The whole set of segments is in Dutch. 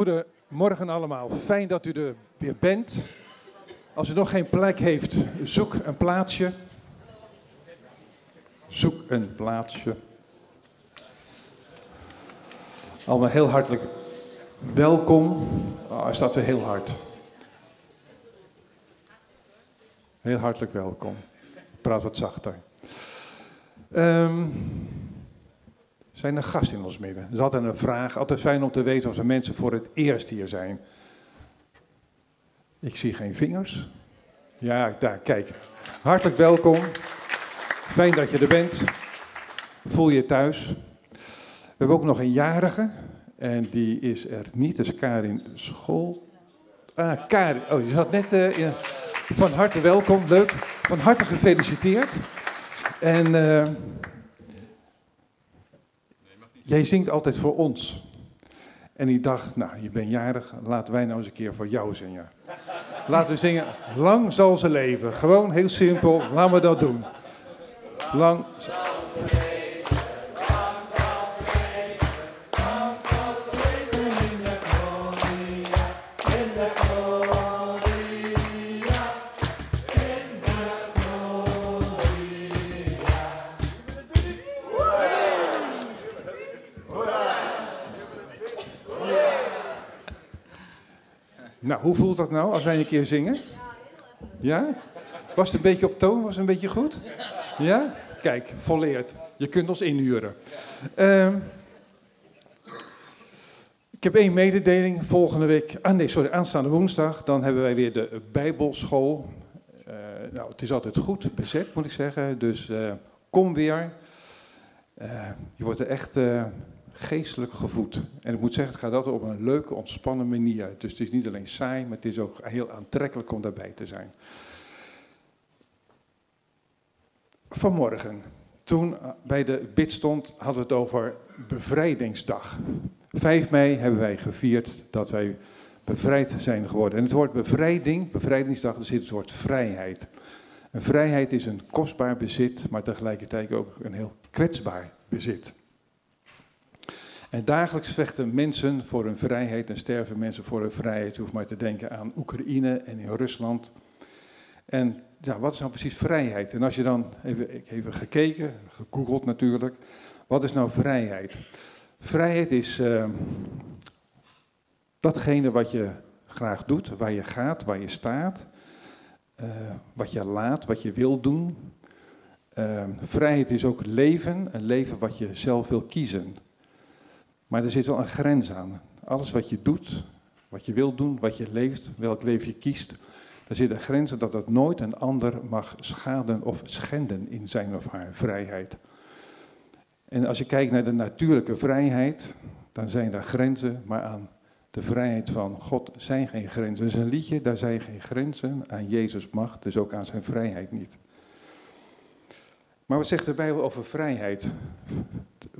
Goedemorgen allemaal. Fijn dat u er weer bent. Als u nog geen plek heeft, zoek een plaatsje. Zoek een plaatsje. Allemaal heel hartelijk welkom. Oh, hij staat weer heel hard. Heel hartelijk welkom. Ik praat wat zachter. Ehm, zijn er gasten in ons midden? Dat is altijd een vraag. Altijd fijn om te weten of er mensen voor het eerst hier zijn. Ik zie geen vingers. Ja, daar, kijk. Hartelijk welkom. Fijn dat je er bent. Voel je thuis. We hebben ook nog een jarige. En die is er niet. Dat is Karin School. Ah, Karin. Oh, je zat net in. Van harte welkom. Leuk. Van harte gefeliciteerd. En... Uh, Jij zingt altijd voor ons. En ik dacht, nou, je bent jarig, laten wij nou eens een keer voor jou zingen. Laten we zingen, lang zal ze leven. Gewoon heel simpel, laten we dat doen. Lang zal ze leven. Nou, hoe voelt dat nou als wij een keer zingen? Ja? Was het een beetje op toon? Was het een beetje goed? Ja? Kijk, volleerd. Je kunt ons inhuren. Uh, ik heb één mededeling. Volgende week, ah nee, sorry, aanstaande woensdag, dan hebben wij weer de Bijbelschool. Uh, nou, het is altijd goed bezet, moet ik zeggen. Dus uh, kom weer. Uh, je wordt er echt geestelijk gevoed. En ik moet zeggen, het gaat altijd op een leuke, ontspannen manier. Dus het is niet alleen saai, maar het is ook heel aantrekkelijk om daarbij te zijn. Vanmorgen, toen bij de bid stond, hadden we het over bevrijdingsdag. 5 mei hebben wij gevierd dat wij bevrijd zijn geworden. En het woord bevrijding, bevrijdingsdag, er zit het woord vrijheid. Vrijheid is een kostbaar bezit, maar tegelijkertijd ook een heel kwetsbaar bezit. En dagelijks vechten mensen voor hun vrijheid en sterven mensen voor hun vrijheid. Je hoeft maar te denken aan Oekraïne en in Rusland. En ja, wat is nou precies vrijheid? En als je dan, even, ik even gekeken, gegoogeld natuurlijk, wat is nou vrijheid? Vrijheid is uh, datgene wat je graag doet, waar je gaat, waar je staat, uh, wat je laat, wat je wil doen. Uh, vrijheid is ook leven, een leven wat je zelf wil kiezen. Maar er zit wel een grens aan. Alles wat je doet, wat je wilt doen, wat je leeft, welk leven je kiest, er zit een grens dat dat nooit een ander mag schaden of schenden in zijn of haar vrijheid. En als je kijkt naar de natuurlijke vrijheid, dan zijn er grenzen, maar aan de vrijheid van God zijn geen grenzen. Er is een liedje, daar zijn geen grenzen, aan Jezus macht, dus ook aan zijn vrijheid niet. Maar wat zegt de Bijbel over vrijheid?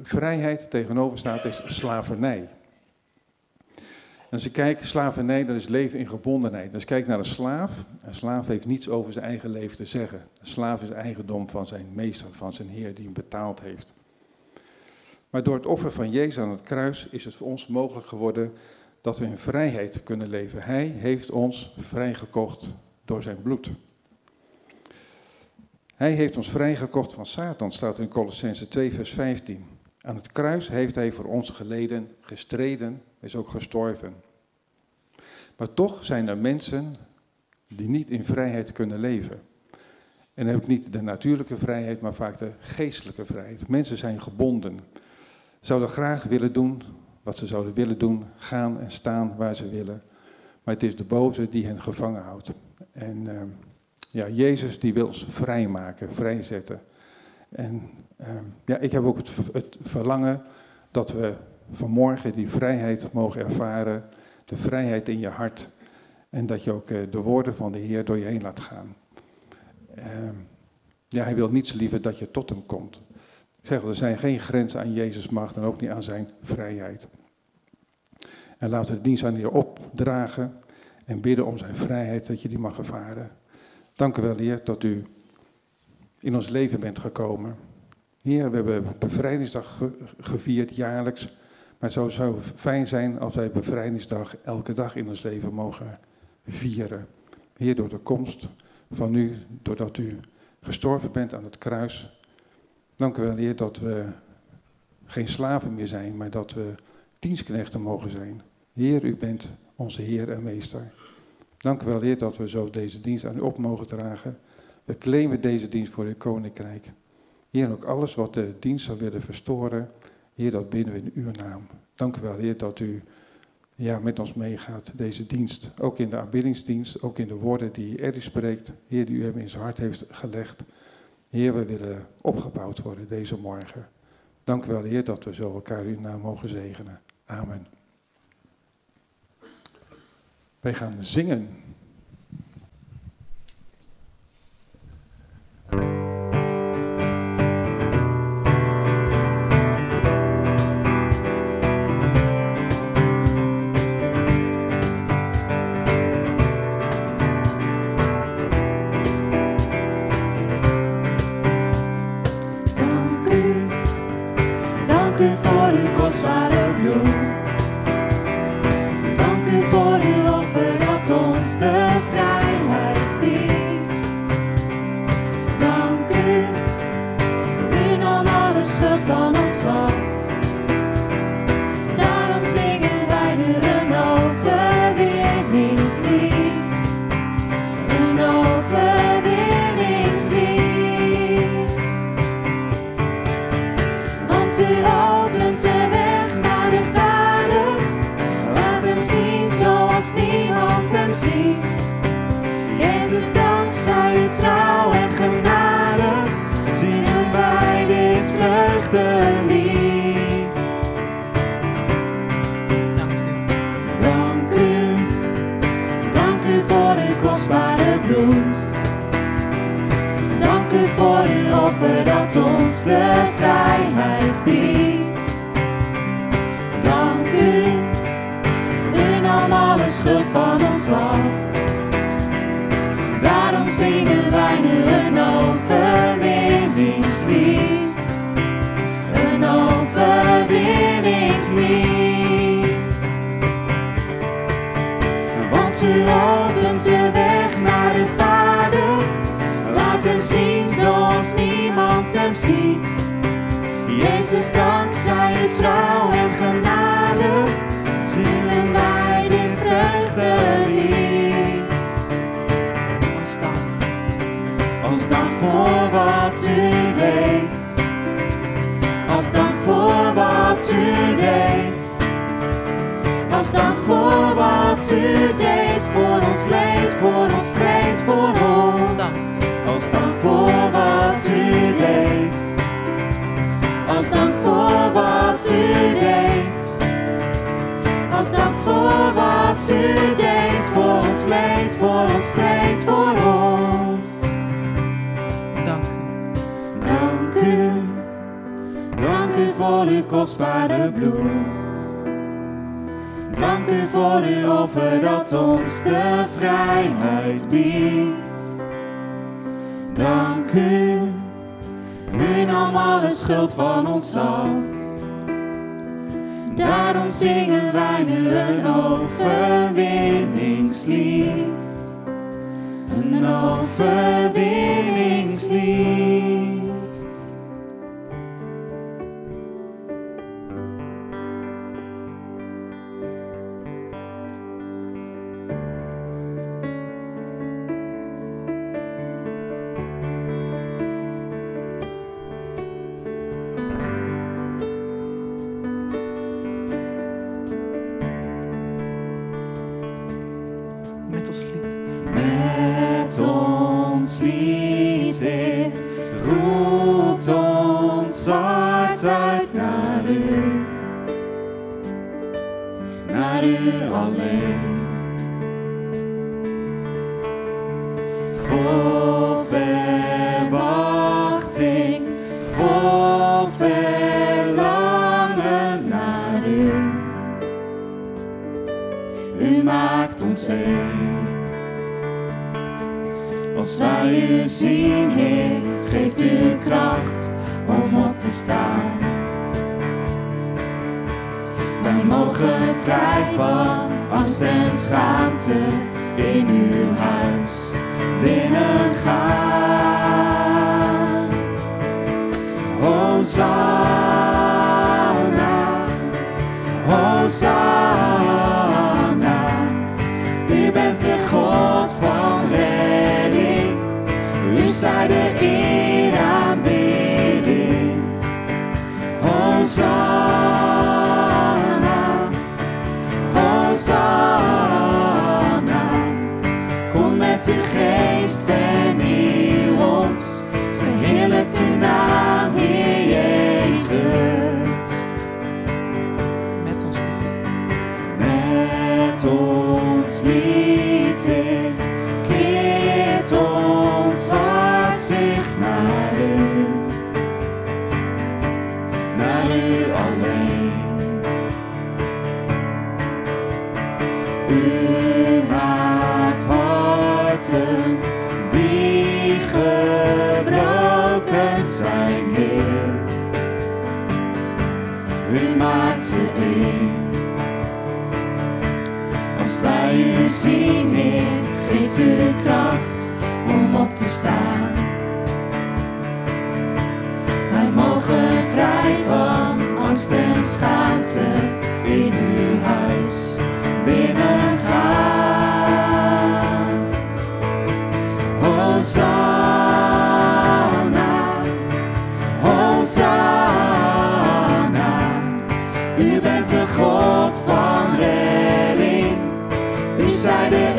Vrijheid tegenover staat is slavernij. En als je kijkt, slavernij, dat is leven in gebondenheid. Als je kijkt naar een slaaf, een slaaf heeft niets over zijn eigen leven te zeggen. Een slaaf is eigendom van zijn meester, van zijn heer die hem betaald heeft. Maar door het offer van Jezus aan het kruis is het voor ons mogelijk geworden dat we in vrijheid kunnen leven. Hij heeft ons vrijgekocht door zijn bloed. Hij heeft ons vrijgekocht van Satan, staat in Colossense 2, vers 15. Aan het kruis heeft hij voor ons geleden, gestreden, is ook gestorven. Maar toch zijn er mensen die niet in vrijheid kunnen leven. En dan heb ik niet de natuurlijke vrijheid, maar vaak de geestelijke vrijheid. Mensen zijn gebonden. Zouden graag willen doen wat ze zouden willen doen, gaan en staan waar ze willen. Maar het is de boze die hen gevangen houdt. En uh, ja, Jezus die wil ons vrijmaken, vrijzetten. En uh, ja, ik heb ook het, verlangen dat we vanmorgen die vrijheid mogen ervaren. De vrijheid in je hart. En dat je ook uh, de woorden van de Heer door je heen laat gaan. Uh, ja, hij wil niets liever dat je tot hem komt. Ik zeg, er zijn geen grenzen aan Jezus macht en ook niet aan zijn vrijheid. En laten we de dienst aan de Heer opdragen en bidden om zijn vrijheid, dat je die mag ervaren. Dank u wel, Heer, dat u in ons leven bent gekomen. Heer, we hebben bevrijdingsdag gevierd jaarlijks, Maar het zou zo fijn zijn als wij bevrijdingsdag elke dag in ons leven mogen vieren. Heer, door de komst van u, doordat u gestorven bent aan het kruis. Dank u wel, Heer, dat we geen slaven meer zijn, maar dat we dienstknechten mogen zijn. Heer, u bent onze Heer en Meester. Dank u wel, Heer, dat we zo deze dienst aan u op mogen dragen. We claimen deze dienst voor uw koninkrijk. Heer, en ook alles wat de dienst zou willen verstoren, Heer, dat binnen we in uw naam. Dank u wel, Heer, dat u ja, met ons meegaat, deze dienst. Ook in de aanbiddingsdienst, ook in de woorden die Eddie spreekt. Heer, die u hem in zijn hart heeft gelegd. Heer, we willen opgebouwd worden deze morgen. Dank u wel, Heer, dat we zo elkaar uw naam mogen zegenen. Amen. Wij gaan zingen. And liegt, en over U bent de God van redding. U zei de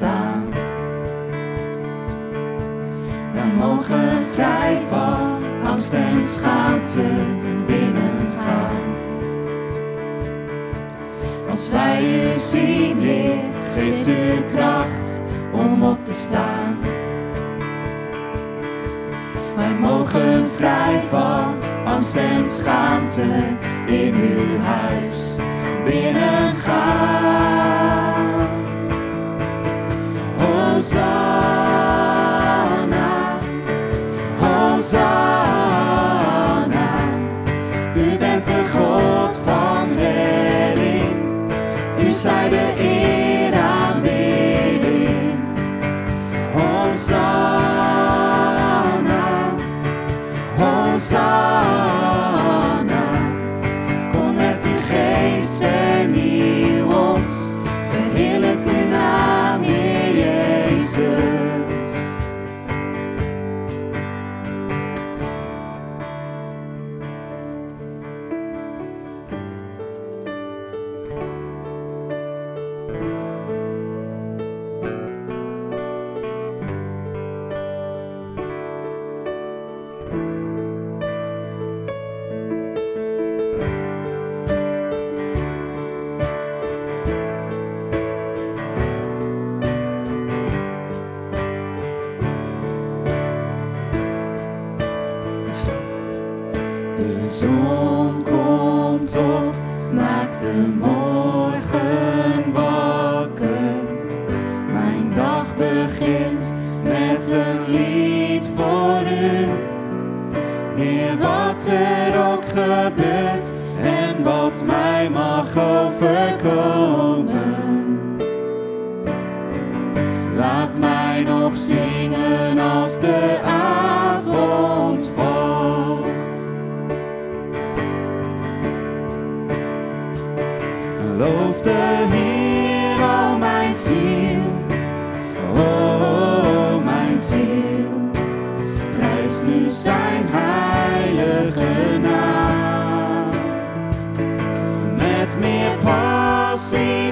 Wij mogen vrij van angst en schaamte binnengaan. Als wij je zien, Heer, geeft de kracht om op te staan. Wij mogen vrij van angst en schaamte in uw huis binnengaan. Hosanna, Hosanna. U bent de God van redding. U zij de eer aanbidding. Hosanna, Hosanna. Loof de Heer, al mijn ziel. O, oh, mijn ziel. Prijs nu zijn heilige naam. Met meer passie.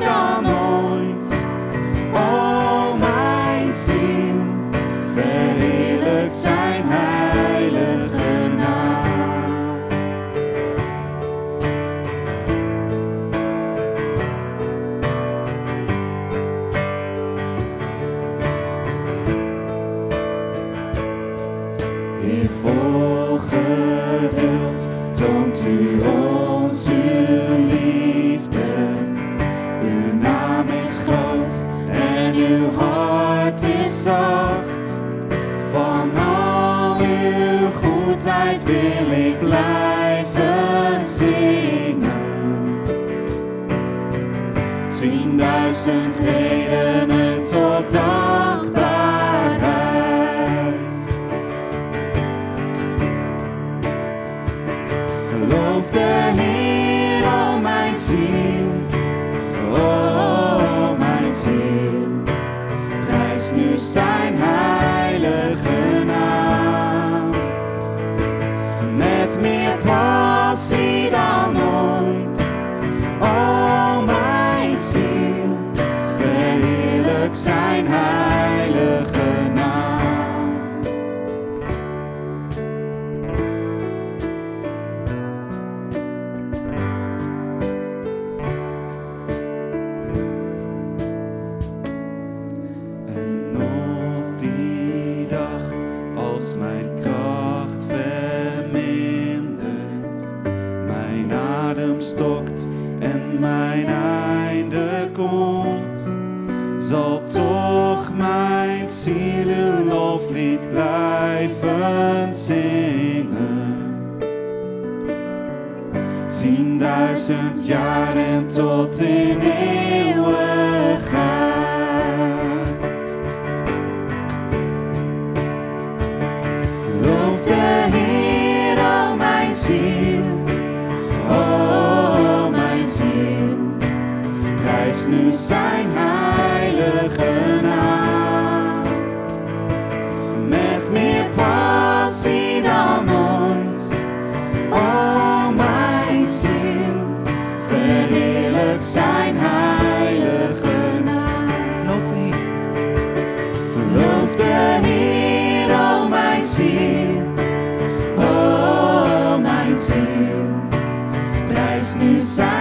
and Tienduizend jaren tot in eeuwigheid. Prijs nu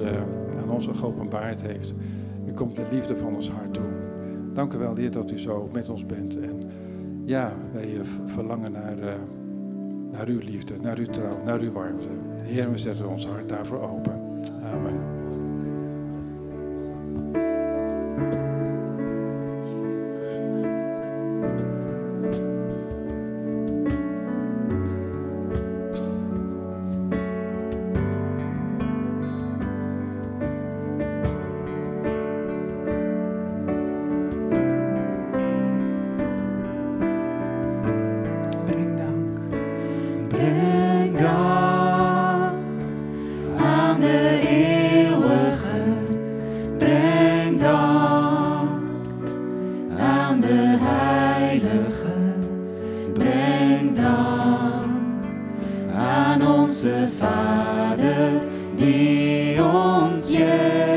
Eh, aan ons geopenbaard heeft. U komt de liefde van ons hart toe. Dank u wel, Heer, dat u zo met ons bent. En ja, wij eh, verlangen naar, eh, naar uw liefde, naar uw trouw, naar uw warmte. Heer, we zetten ons hart daarvoor open. onze Vader die ons jeugd.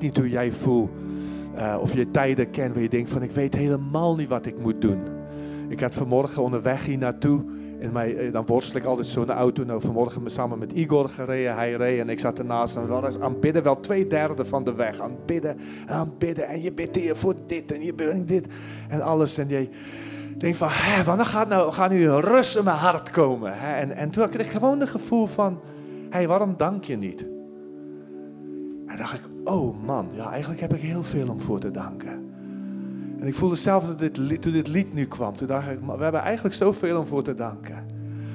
Niet hoe jij voelt. eh, of je tijden kent waar je denkt van ik weet helemaal niet wat ik moet doen. Ik had vanmorgen onderweg hier naartoe. En mij, eh, dan worstel ik altijd zo in de auto. Nou, vanmorgen samen met Igor gereden. Hij reed en ik zat ernaast. En we waren aan het bidden, wel twee derde van de weg. Aan het bidden en je bidt hier voor dit en je bidt dit. En alles. En je denkt van, hè, wanneer gaat nou, gaat nu rust in mijn hart komen? Hè? En, en toen had ik gewoon het gevoel van, hé, waarom dank je niet? En dacht ik, oh man, ja, eigenlijk heb ik heel veel om voor te danken. En ik voelde zelf dat dit, lied- toen dit lied nu kwam, toen dacht ik, maar we hebben eigenlijk zoveel om voor te danken.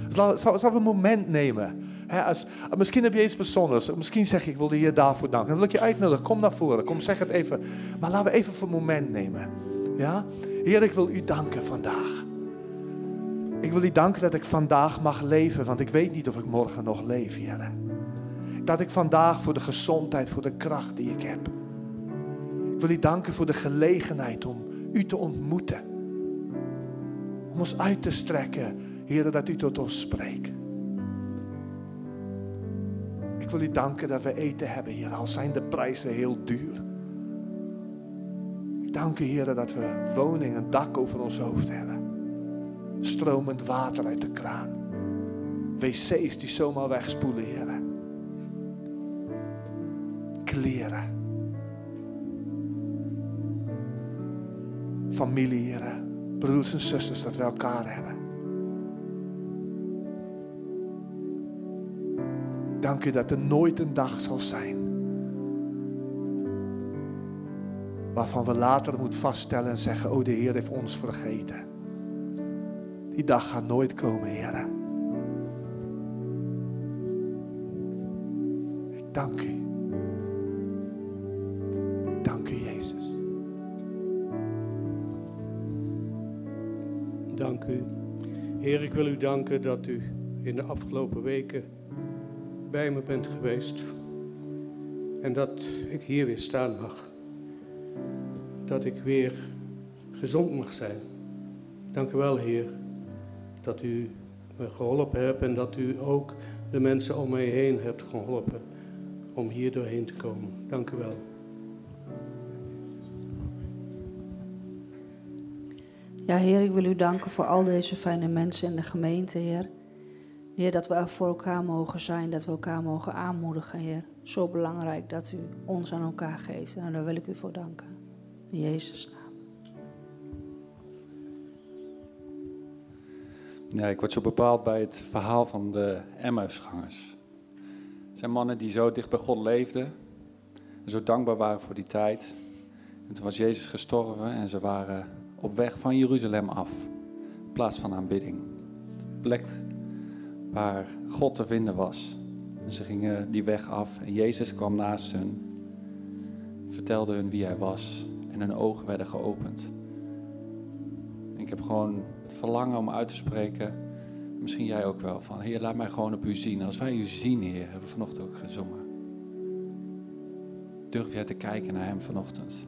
Dus zal, we een moment nemen. Als, misschien heb je iets bijzonders. Misschien zeg je, ik wil de Heer daarvoor danken. Dan wil ik je uitnodigen, kom naar voren, kom zeg het even. Maar laten we even een moment nemen. Ja? Heer, ik wil u danken vandaag. Ik wil u danken dat ik vandaag mag leven, want ik weet niet of ik morgen nog leef, Heer. Dat ik vandaag voor de gezondheid, voor de kracht die ik heb. Ik wil u danken voor de gelegenheid om u te ontmoeten. Om ons uit te strekken, Heer, dat u tot ons spreekt. Ik wil u danken dat we eten hebben, Heer, al zijn de prijzen heel duur. Ik dank u, Heer, dat we woning, een dak over ons hoofd hebben. Stromend water uit de kraan. Wc's die zomaar wegspoelen, Heer kleren. Familie, heren. Broers en zusters, dat we elkaar hebben. Dank u dat er nooit een dag zal zijn. Waarvan we later moeten vaststellen en zeggen, oh de Heer heeft ons vergeten. Die dag gaat nooit komen, heren. Ik dank u. U. Heer, ik wil u danken dat u in de afgelopen weken bij me bent geweest. En dat ik hier weer staan mag. Dat ik weer gezond mag zijn. Dank u wel, Heer, dat u me geholpen hebt en dat u ook de mensen om mij heen hebt geholpen om hier doorheen te komen. Dank u wel. Ja, Heer, ik wil u danken voor al deze fijne mensen in de gemeente, Heer. Heer, dat we voor elkaar mogen zijn, dat we elkaar mogen aanmoedigen, Heer. Zo belangrijk dat u ons aan elkaar geeft. En daar wil ik u voor danken. In Jezus' naam. Ja, ik word zo bepaald bij het verhaal van de Emmausgangers. Het zijn mannen die zo dicht bij God leefden en zo dankbaar waren voor die tijd. En toen was Jezus gestorven en ze waren op weg van Jeruzalem af, plaats van aanbidding. Plek waar God te vinden was. Ze gingen die weg af en Jezus kwam naast hen, vertelde hun wie hij was en hun ogen werden geopend. Ik heb gewoon het verlangen om uit te spreken. Misschien jij ook wel. Van Heer, laat mij gewoon op u zien. Als wij u zien, Heer, hebben we vanochtend ook gezongen. Durf jij te kijken naar Hem vanochtend?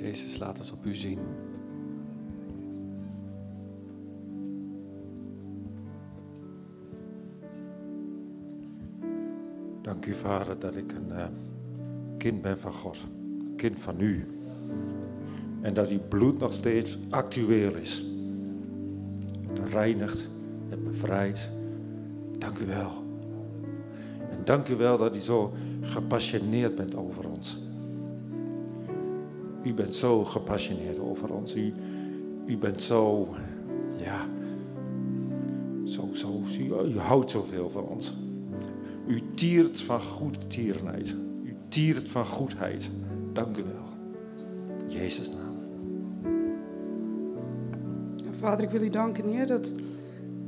Jezus, laat ons op u zien. Dank u, Vader, dat ik een eh, kind ben van God. Kind van u. En dat uw bloed nog steeds actueel is. Het reinigt, het bevrijdt. Dank u wel. En dank u wel dat u zo gepassioneerd bent over ons. U bent zo gepassioneerd over ons. U, u bent zo, ja, Zo, zo, u, u houdt zoveel van ons. U tiert van goed tierenheid. U tiert van goedheid. Dank u wel. In Jezus naam. Vader, ik wil u danken, Heer, dat,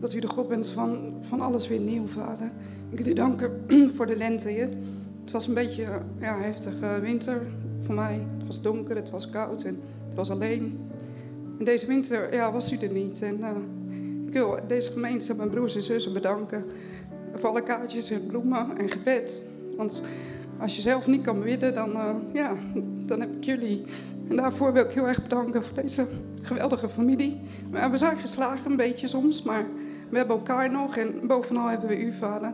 dat u de God bent van, van alles weer nieuw, Vader. Ik wil u danken voor de lente. Het was een beetje ja, heftige winter voor mij. Was donker, het was koud en het was alleen. En deze winter ja, was u er niet. En uh, ik wil deze gemeente, mijn broers en zussen bedanken voor alle kaartjes en bloemen en gebed. Want als je zelf niet kan bidden, dan, uh, ja, dan heb ik jullie. En daarvoor wil ik heel erg bedanken voor deze geweldige familie. We zijn geslagen een beetje soms, maar we hebben elkaar nog en bovenal hebben we u, vader.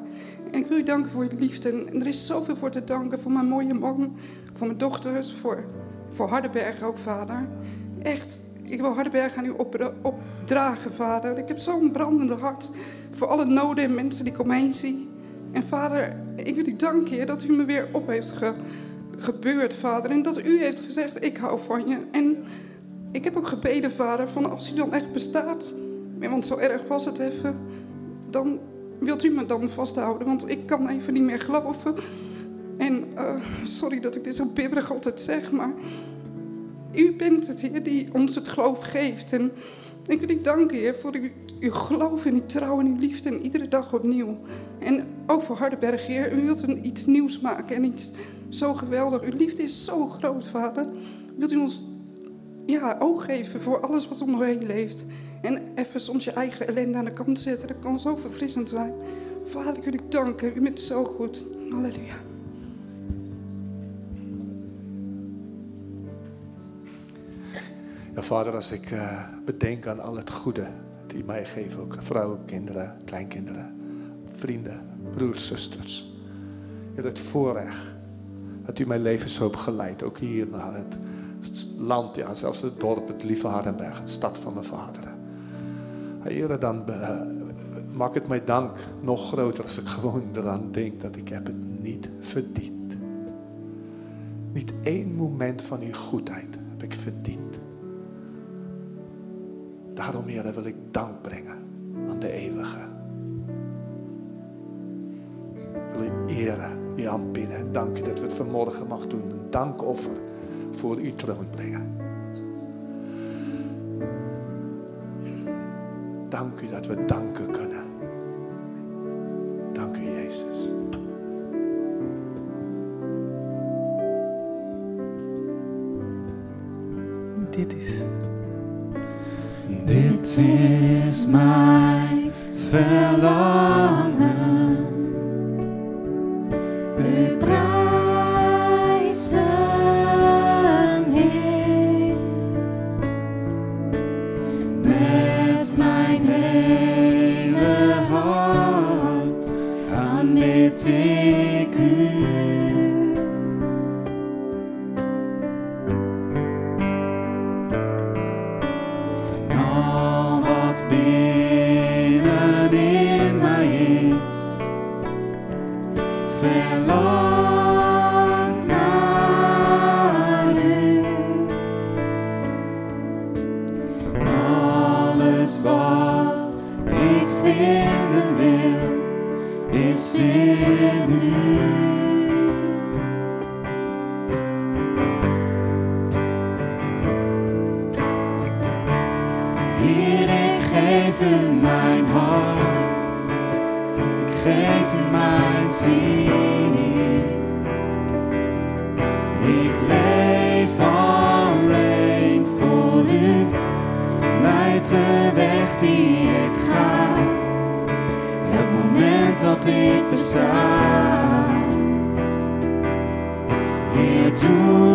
En ik wil u danken voor uw liefde. En er is zoveel voor te danken voor mijn mooie man, voor mijn dochters, voor, voor Hardenberg ook, vader. Echt, ik wil Hardenberg aan u op, opdragen, vader. Ik heb zo'n brandende hart voor alle noden en mensen die ik omheen zie. En vader, ik wil u danken, Heer, dat u me weer op heeft ge, gebeurd, vader. En dat u heeft gezegd, ik hou van je. En ik heb ook gebeden, vader, van als u dan echt bestaat... Want zo erg was het even. Dan wilt u me dan vasthouden, want ik kan even niet meer geloven. En uh, sorry dat ik dit zo bibberig altijd zeg, maar u bent het, Heer, die ons het geloof geeft. En ik wil u danken, Heer, voor uw, uw geloof en uw trouw en uw liefde. En iedere dag opnieuw. En ook voor Hardenberg, Heer. U wilt een, iets nieuws maken en iets zo geweldig. Uw liefde is zo groot, Vader. Wilt u ons ja, oog geven voor alles wat om ons heen leeft. En even soms je eigen ellende aan de kant zetten. Dat kan zo verfrissend zijn. Vader, ik wil u danken. U bent zo goed. Halleluja. Vader, als ik uh, bedenk aan al het goede die mij geeft, ook vrouwen, kinderen, kleinkinderen, vrienden, broers, zusters. Het voorrecht dat u mijn leven zo hebt geleid, ook hier naar het land, ja, zelfs het dorp, het lieve Hardenberg, het stad van mijn vader. Heer, dan uh, maak het mij dank nog groter als ik gewoon eraan denk dat ik heb het niet verdiend. Niet één moment van uw goedheid heb ik verdiend. Daarom, Heer, wil ik dank brengen aan de eeuwige. Ik wil u eren, u aanbidden. Dank u dat we het vanmorgen mag doen. Een dankoffer voor uw troon brengen. Dank u dat we danken kunnen. Dank u, Jezus. Dit is. Dit is mijn verlangen. Heer,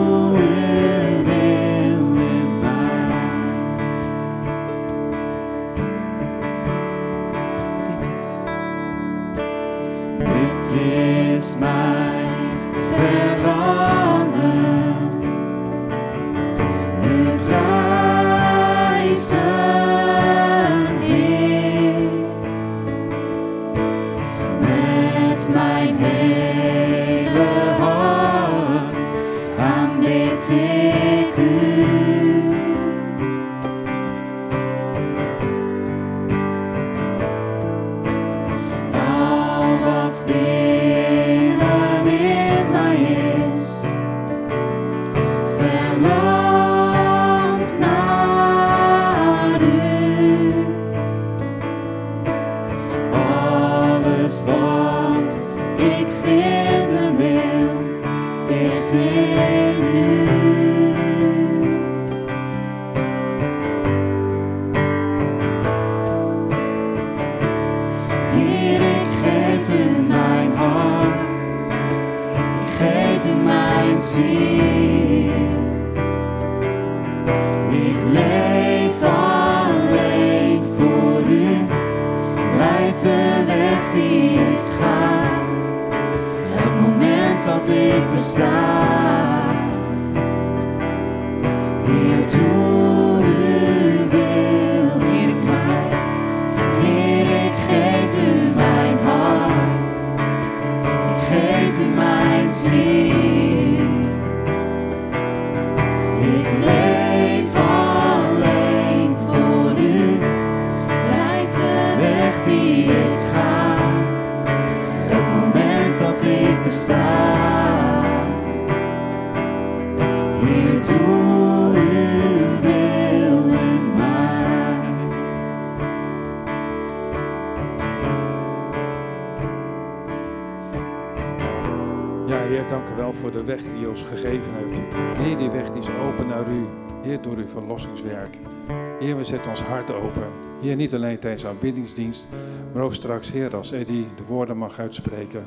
hart open. Heer, niet alleen tijdens de aanbiddingsdienst, maar ook straks, Heer, als Eddie de woorden mag uitspreken.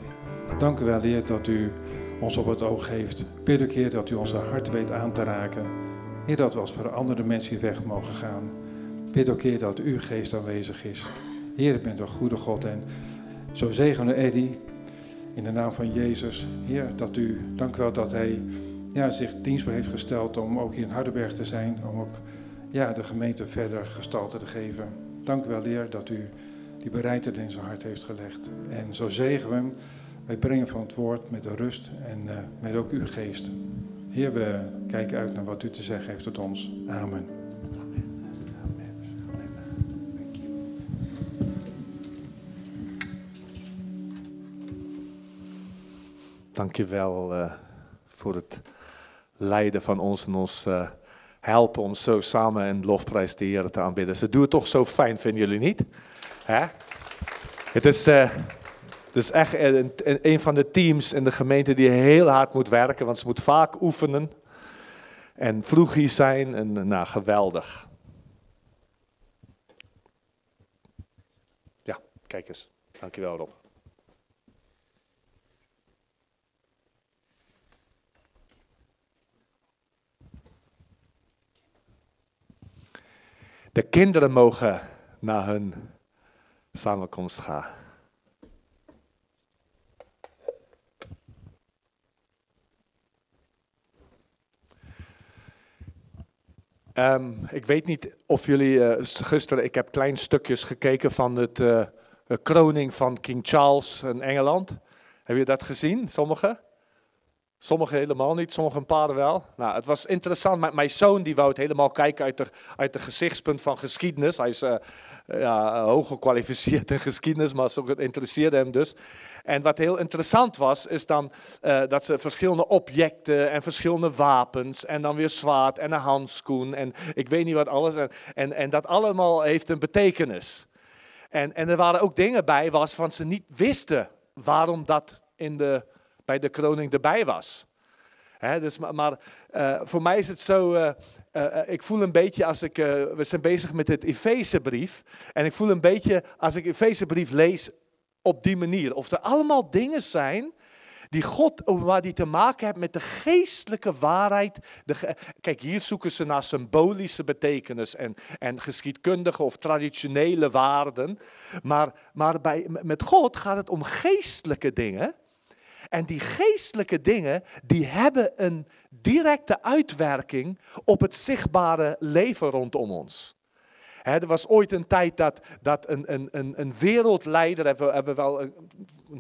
Dank u wel, Heer, dat u ons op het oog heeft. Bid ook, Heer, dat u onze hart weet aan te raken. Heer, dat we als veranderde mensen hier weg mogen gaan. Bid ook, Heer, dat uw geest aanwezig is. Heer, u bent een goede God en zo zegenen Eddie. In de naam van Jezus, Heer, dat u, dank u wel dat hij ja, zich dienstbaar heeft gesteld om ook hier in Hardenberg te zijn, om ook ja, de gemeente verder gestalte te geven. Dank u wel, Heer, dat u die bereidheid in zijn hart heeft gelegd. En zo zegen we hem. Wij brengen van het woord met de rust en eh, met ook uw geest. Heer, we kijken uit naar wat u te zeggen heeft tot ons. Amen. Dankjewel wel voor het leiden van ons en ons eh, helpen om zo samen in lofprijs de Heer te aanbidden. Ze doen het toch zo fijn, vinden jullie niet? Het is, eh, het is echt een, een- een van de teams in de gemeente die heel hard moet werken, want ze moet vaak oefenen en vroeg hier zijn en nou, geweldig. Ja, kijk eens. Dankjewel Rob. De kinderen mogen naar hun samenkomst gaan. Ehm, ik weet niet of jullie eh, gisteren, ik heb klein stukjes gekeken van het eh, de kroning van King Charles in Engeland. Heb je dat gezien, sommigen? Sommigen helemaal niet, sommigen een paar wel. Nou, het was interessant. Mijn- Mijn zoon die wou het helemaal kijken uit de, uit de gezichtspunt van geschiedenis. Hij is ja, hoog gekwalificeerd in geschiedenis, maar het interesseerde hem dus. En wat heel interessant was, is dan dat ze verschillende objecten en verschillende wapens en dan weer zwaard en een handschoen en ik weet niet wat alles. En, en, en dat allemaal heeft een betekenis. En, en er waren ook dingen bij waarvan ze niet wisten waarom dat in de, bij de kroning erbij was. Dus, maar maar eh, voor mij is het zo, eh, eh, ik voel een beetje als ik, we zijn bezig met het Efezebrief. En ik voel een beetje als ik Efezebrief lees op die manier. Of er allemaal dingen zijn die God, waar die te maken hebben met de geestelijke waarheid. De Kijk, hier zoeken ze naar symbolische betekenis en, en geschiedkundige of traditionele waarden. Maar, maar bij, met God gaat het om geestelijke dingen. En die geestelijke dingen, die hebben een directe uitwerking op het zichtbare leven rondom ons. Er was ooit een tijd dat, dat een, een, een, een wereldleider, hebben we, hebben we wel een,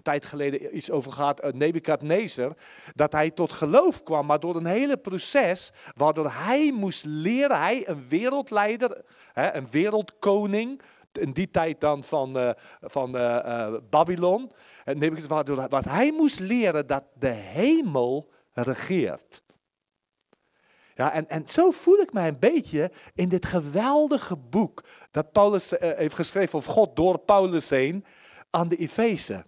tijd geleden iets over gehad, eh, Nebukadnezar, dat hij tot geloof kwam, maar door een hele proces, waardoor hij moest leren, hij een wereldleider, een wereldkoning, in die tijd dan van, eh, van eh, Babylon, en Nebukadnezar, waardoor wat hij moest leren dat de hemel regeert. Ja, en, en zo voel ik mij een beetje in dit geweldige boek dat Paulus heeft geschreven, of God door Paulus heen, aan de Efeze.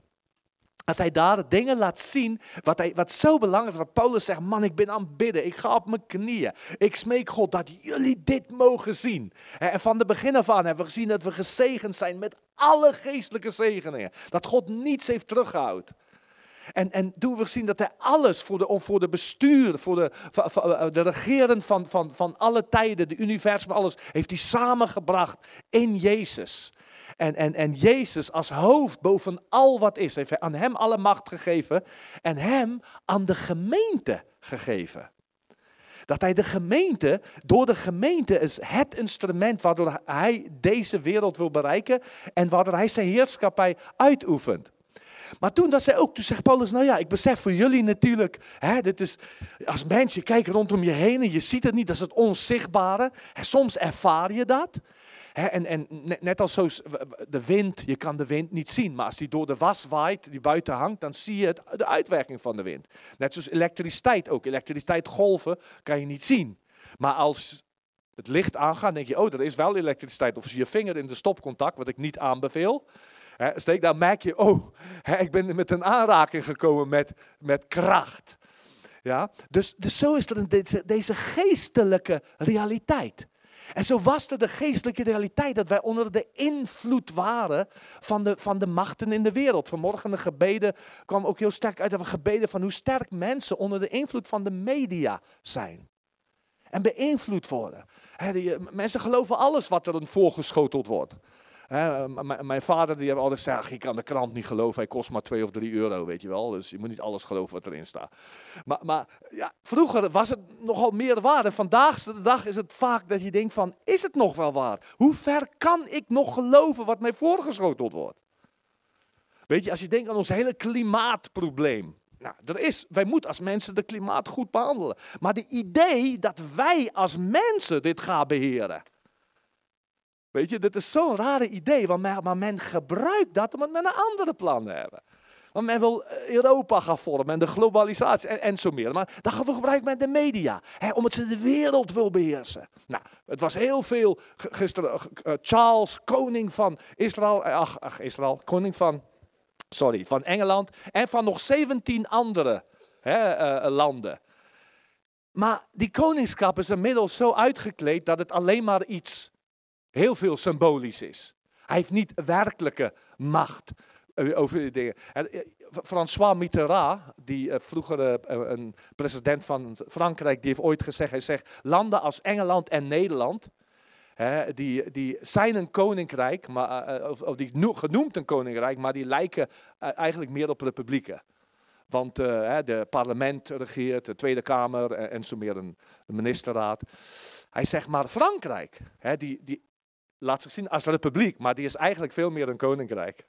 Dat hij daar dingen laat zien wat, hij, wat zo belangrijk is. Wat Paulus zegt, man ik ben aan het bidden, ik ga op mijn knieën. Ik smeek God dat jullie dit mogen zien. En van de begin af aan hebben we gezien dat we gezegend zijn met alle geestelijke zegeningen. Dat God niets heeft teruggehouden. En, en toen we zien dat hij alles voor de, voor de bestuur, voor de, voor, eh, de regeren van, van, van alle tijden, de universum, alles, heeft hij samengebracht in Jezus. En, en, en Jezus als hoofd boven al wat is, heeft hij aan hem alle macht gegeven en hem aan de gemeente gegeven. Dat hij de gemeente, door de gemeente is het instrument waardoor hij deze wereld wil bereiken en waardoor hij zijn heerschappij uitoefent. Maar toen dat zei ook, toen zegt Paulus, nou ja, ik besef voor jullie natuurlijk, hè, dit is, als mens, je kijkt rondom je heen en je ziet het niet, dat is het onzichtbare. Hè, soms ervaar je dat. En en net, als zo, de wind, je kan de wind niet zien, maar als die door de was waait, die buiten hangt, dan zie je het, de uitwerking van de wind. Net zoals elektriciteit ook. Elektriciteit golven kan je niet zien. Maar als het licht aangaat, denk je, oh, er is wel elektriciteit. Of als je je vinger in de stopcontact, wat ik niet aanbeveel, hè, steek, dan merk je, oh, ik ben met een aanraking gekomen met, met kracht. Ja? Dus, dus zo is er deze, deze geestelijke realiteit. En zo was er de geestelijke realiteit dat wij onder de invloed waren van de, van de machten in de wereld. Vanmorgen de gebeden kwam ook heel sterk uit dat we gebeden van hoe sterk mensen onder de invloed van de media zijn. En beïnvloed worden. Eh, mensen geloven alles wat er voorgeschoteld wordt. Mijn vader die heeft altijd gezegd, "Ach, je kan de krant niet geloven, hij kost maar 2 of 3 euro, weet je wel. Dus je moet niet alles geloven wat erin staat. Maar, maar ja, vroeger was het nogal meer waar. En vandaag de dag is het vaak dat je denkt van, is het nog wel waar? Hoe ver kan ik nog geloven wat mij voorgeschoteld wordt? Weet je, als je denkt aan ons hele klimaatprobleem. Nou, er is, wij moeten als mensen de klimaat goed behandelen. Maar de idee dat wij als mensen dit gaan beheren. Weet je, dit is zo'n rare idee, want maar men gebruikt dat omdat men een andere plannen hebben. Want men wil eh, Europa gaan vormen en de globalisatie en, en zo meer. Maar dan gebruikt men de media, hè, omdat ze de wereld wil beheersen. Nou, het was heel veel gisteren. eh, Charles, koning van Israël, eh, ach, ach, Israël, koning van, sorry, van Engeland en van nog 17 andere hè, landen. Maar die koningschap is inmiddels zo uitgekleed dat het alleen maar iets heel veel symbolisch is. Hij heeft niet werkelijke macht eh, over die dingen. En, eh, François Mitterrand, die eh, vroeger een president van Frankrijk, die heeft ooit gezegd, hij zegt, landen als Engeland en Nederland, die, die zijn een koninkrijk, maar, of, die no- genoemd een koninkrijk, maar die lijken eigenlijk meer op republieken. Want hè, de parlement regeert, de Tweede Kamer en, zo meer een, ministerraad. Hij zegt maar Frankrijk, die, die laat zich zien als republiek, maar die is eigenlijk veel meer een koninkrijk.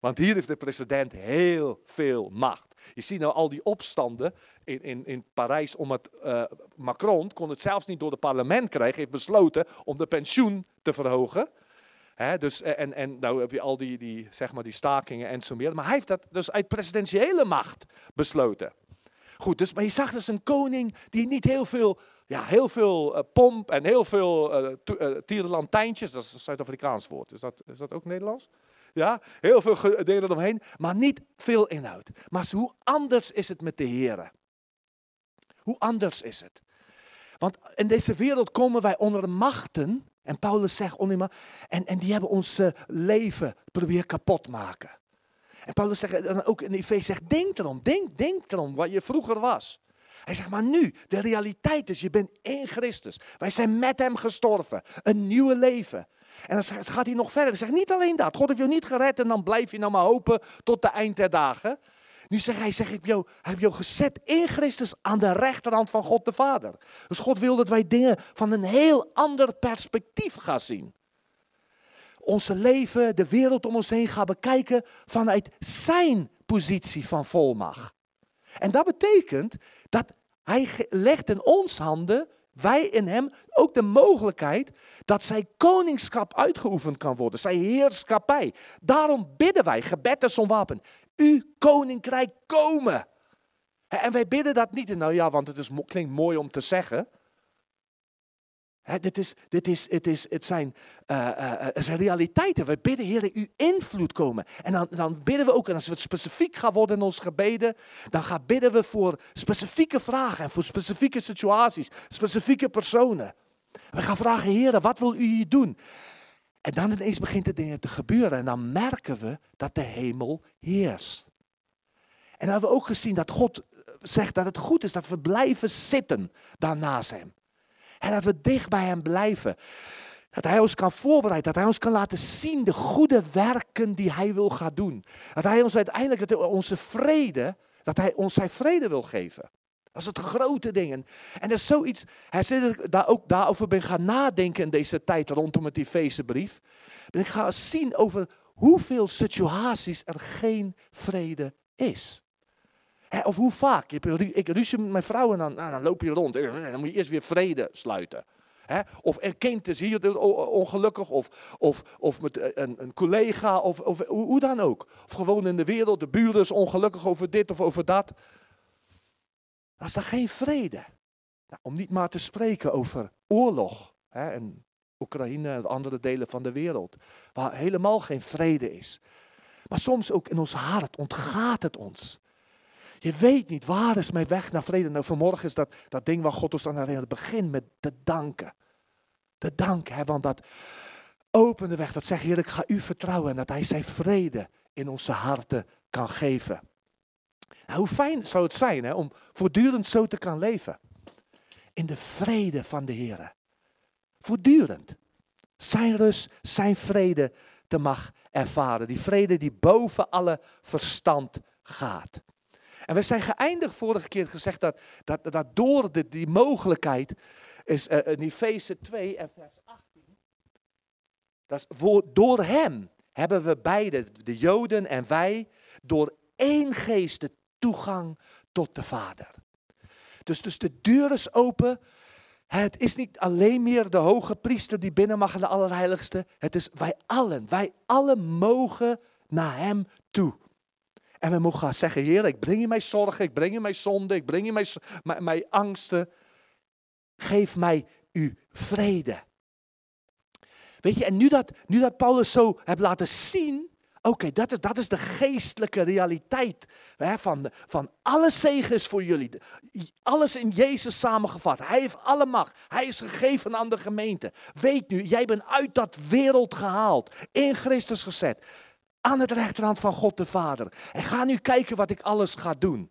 Want hier heeft de president heel veel macht. Je ziet nou al die opstanden in, in, in Parijs om het. eh, Macron kon het zelfs niet door het parlement krijgen, heeft besloten om de pensioen te verhogen. Hè, dus, eh, en, en nou heb je al die, die, zeg maar die stakingen en zo meer. Maar hij heeft dat dus uit presidentiële macht besloten. Goed, dus, maar je zag dus een koning die niet heel veel, ja, heel veel eh, pomp en heel veel eh, tierenlantijntjes, dat is een Zuid-Afrikaans woord, is dat, is dat ook Nederlands? Ja, heel veel dingen eromheen, maar niet veel inhoud. Maar hoe anders is het met de Heren? Hoe anders is het? Want in deze wereld komen wij onder machten, en Paulus zegt onder ma- en, en die hebben ons leven proberen kapot maken. En Paulus zegt dan ook in Efeze zegt, denk erom, denk, denk erom wat je vroeger was. Hij zegt, maar nu, de realiteit is, je bent in Christus. Wij zijn met hem gestorven. Een nieuwe leven. En dan gaat hij nog verder. Hij zegt, niet alleen dat. God heeft je niet gered en dan blijf je nou maar hopen tot de eind der dagen. Nu zegt hij, zeg, ik heb jou, heb jou gezet in Christus aan de rechterhand van God de Vader. Dus God wil dat wij dingen van een heel ander perspectief gaan zien onze leven, de wereld om ons heen gaan bekijken vanuit zijn positie van volmacht. En dat betekent dat hij legt in ons handen, wij in hem, ook de mogelijkheid dat zijn koningschap uitgeoefend kan worden, zijn heerschappij. Daarom bidden wij, gebed is wapen, uw koninkrijk komen. En wij bidden dat niet, nou ja, want het is, klinkt mooi om te zeggen. Dit, is, dit, is, het, is, het, zijn, eh, eh, eh, het realiteiten. We bidden, Heer, uw invloed komen. En dan, dan bidden we ook, en als we specifiek gaan worden in ons gebeden, dan gaan bidden we voor specifieke vragen en voor specifieke situaties, specifieke personen. We gaan vragen, Heer, wat wil u hier doen? En dan ineens begint er dingen te gebeuren en dan merken we dat de hemel heerst. En dan hebben we ook gezien dat God zegt dat het goed is dat we blijven zitten daarnaast Hem. En dat we dicht bij Hem blijven. Dat Hij ons kan voorbereiden, dat Hij ons kan laten zien de goede werken die Hij wil gaan doen. Dat Hij ons uiteindelijk onze vrede, dat Hij ons zijn vrede wil geven. Dat is het grote ding. En, dat is zoiets, hij zei dat ik daar ook daarover ben gaan nadenken in deze tijd rondom het Efezebrief. Ben ik gaan zien over hoeveel situaties er geen vrede is. Of hoe vaak. Ik ruzie met mijn vrouw en dan, nou, dan loop je rond. En dan moet je eerst weer vrede sluiten. Of een kind is hier o- ongelukkig, of, of, of met een, een collega, of, of hoe, hoe dan ook. Of gewoon in de wereld, de buren is ongelukkig over dit of over dat. Dan is er geen vrede. Nou, om niet maar te spreken over oorlog. Hè, en Oekraïne en andere delen van de wereld. Waar helemaal geen vrede is. Maar soms ook in ons hart ontgaat het ons. Je weet niet, waar is mijn weg naar vrede? Nou, vanmorgen is dat, dat ding waar God ons dan herinnert. Begin met te danken. Te danken, hè, want dat opent de weg. Dat zegt, Heer, ik ga u vertrouwen. En dat Hij zijn vrede in onze harten kan geven. Nou, hoe fijn zou het zijn hè, om voortdurend zo te kan leven. In de vrede van de Heer. Voortdurend. Zijn rust, zijn vrede te mag ervaren. Die vrede die boven alle verstand gaat. En we zijn geëindigd vorige keer gezegd dat, dat, dat door de, die mogelijkheid is eh, in Efeze 2 en vers 18. Dat is door hem hebben we beide, de Joden en wij, door één geest de toegang tot de Vader. Dus, dus de deur is open. Het is niet alleen meer de hoge priester die binnen mag in de Allerheiligste. Het is wij allen. Wij allen mogen naar hem toe. En we mogen gaan zeggen, Heer, ik breng je mijn zorgen, ik breng je mijn zonde, ik breng je mijn, mijn, angsten. Geef mij uw vrede. Weet je, en nu dat, nu dat Paulus zo heeft laten zien, oké, dat, is, dat is de geestelijke realiteit hè, van, van alle zegen is voor jullie. Alles in Jezus samengevat. Hij heeft alle macht. Hij is gegeven aan de gemeente. Weet nu, jij bent uit dat wereld gehaald, in Christus gezet aan het rechterhand van God de Vader. En ga nu kijken wat ik alles ga doen.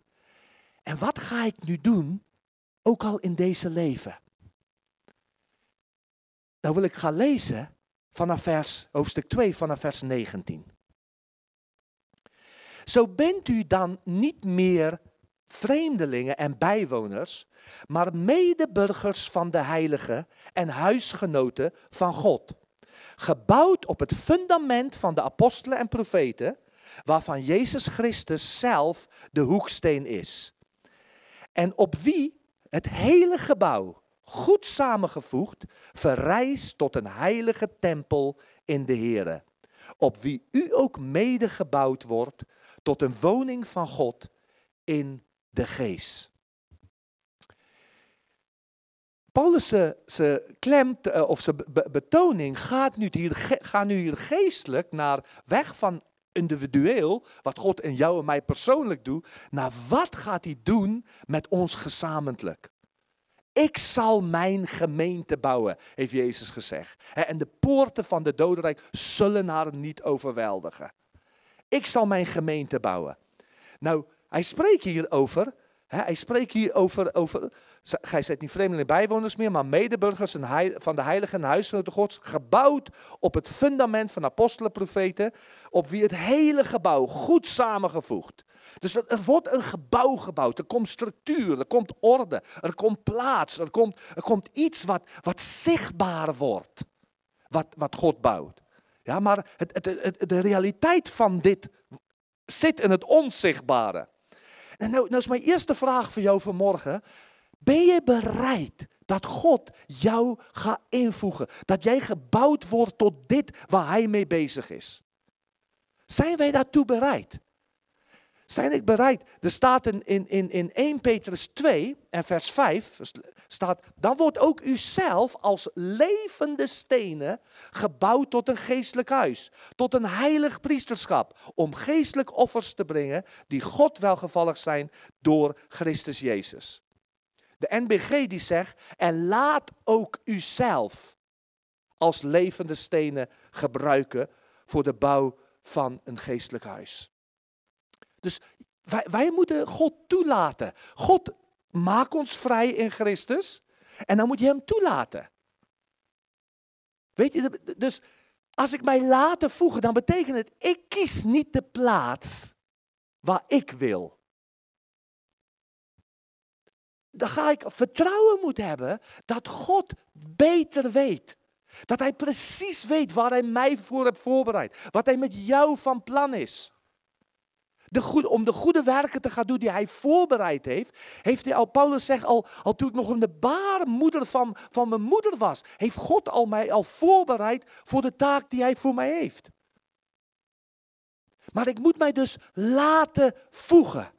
En wat ga ik nu doen, ook al in deze leven? Nou wil ik gaan lezen vanaf vers, hoofdstuk 2, vanaf vers 19. Zo bent u dan niet meer vreemdelingen en bijwoners, maar medeburgers van de heiligen en huisgenoten van God gebouwd op het fundament van de apostelen en profeten, waarvan Jezus Christus zelf de hoeksteen is. En op wie het hele gebouw, goed samengevoegd, verrijst tot een heilige tempel in de Here. Op wie u ook mede gebouwd wordt tot een woning van God in de geest. Paulus' zijn klem, eh, of zijn be- betoning gaat nu, hier, gaat nu hier geestelijk naar weg van individueel, wat God in jou en mij persoonlijk doet, naar wat gaat hij doen met ons gezamenlijk. Ik zal mijn gemeente bouwen, heeft Jezus gezegd. En de poorten van de dodenrijk zullen haar niet overweldigen. Ik zal mijn gemeente bouwen. Nou, hij spreekt hier over. Hij spreekt hier over, over Gij zijt niet vreemdelingen bijwoners meer, maar medeburgers van de heiligen en huisgenoten gods, gebouwd op het fundament van apostelen, profeten, op wie het hele gebouw goed samengevoegd. Dus er er wordt een gebouw gebouwd, er komt structuur, er komt orde, er komt plaats, er komt, er komt iets wat, wat zichtbaar wordt, wat, wat God bouwt. Ja, maar het, het, het- de realiteit van dit zit in het onzichtbare. En nou, nou is mijn eerste vraag voor jou vanmorgen. Ben je bereid dat God jou gaat invoegen? Dat jij gebouwd wordt tot dit waar Hij mee bezig is? Zijn wij daartoe bereid? Zijn ik bereid? Er staat in, in, in, in 1 Petrus 2 en vers 5 staat, dan wordt ook u zelf als levende stenen gebouwd tot een geestelijk huis, tot een heilig priesterschap, om geestelijk offers te brengen die God welgevallig zijn door Christus Jezus. De NBG die zegt, en laat ook uzelf als levende stenen gebruiken voor de bouw van een geestelijk huis. Dus Wij, wij moeten God toelaten. God maakt ons vrij in Christus. En dan moet je hem toelaten. Weet je, dus als ik mij laat voegen, dan betekent het, ik kies niet de plaats waar ik wil. Dan ga ik vertrouwen moeten hebben dat God beter weet. Dat Hij precies weet waar Hij mij voor heeft voorbereid. Wat Hij met jou van plan is. De om de goede werken te gaan doen die hij voorbereid heeft, heeft hij al, Paulus zegt al, al toen ik nog in de baarmoeder van, van mijn moeder was, heeft God al mij al voorbereid voor de taak die hij voor mij heeft. Maar ik moet mij dus laten voegen.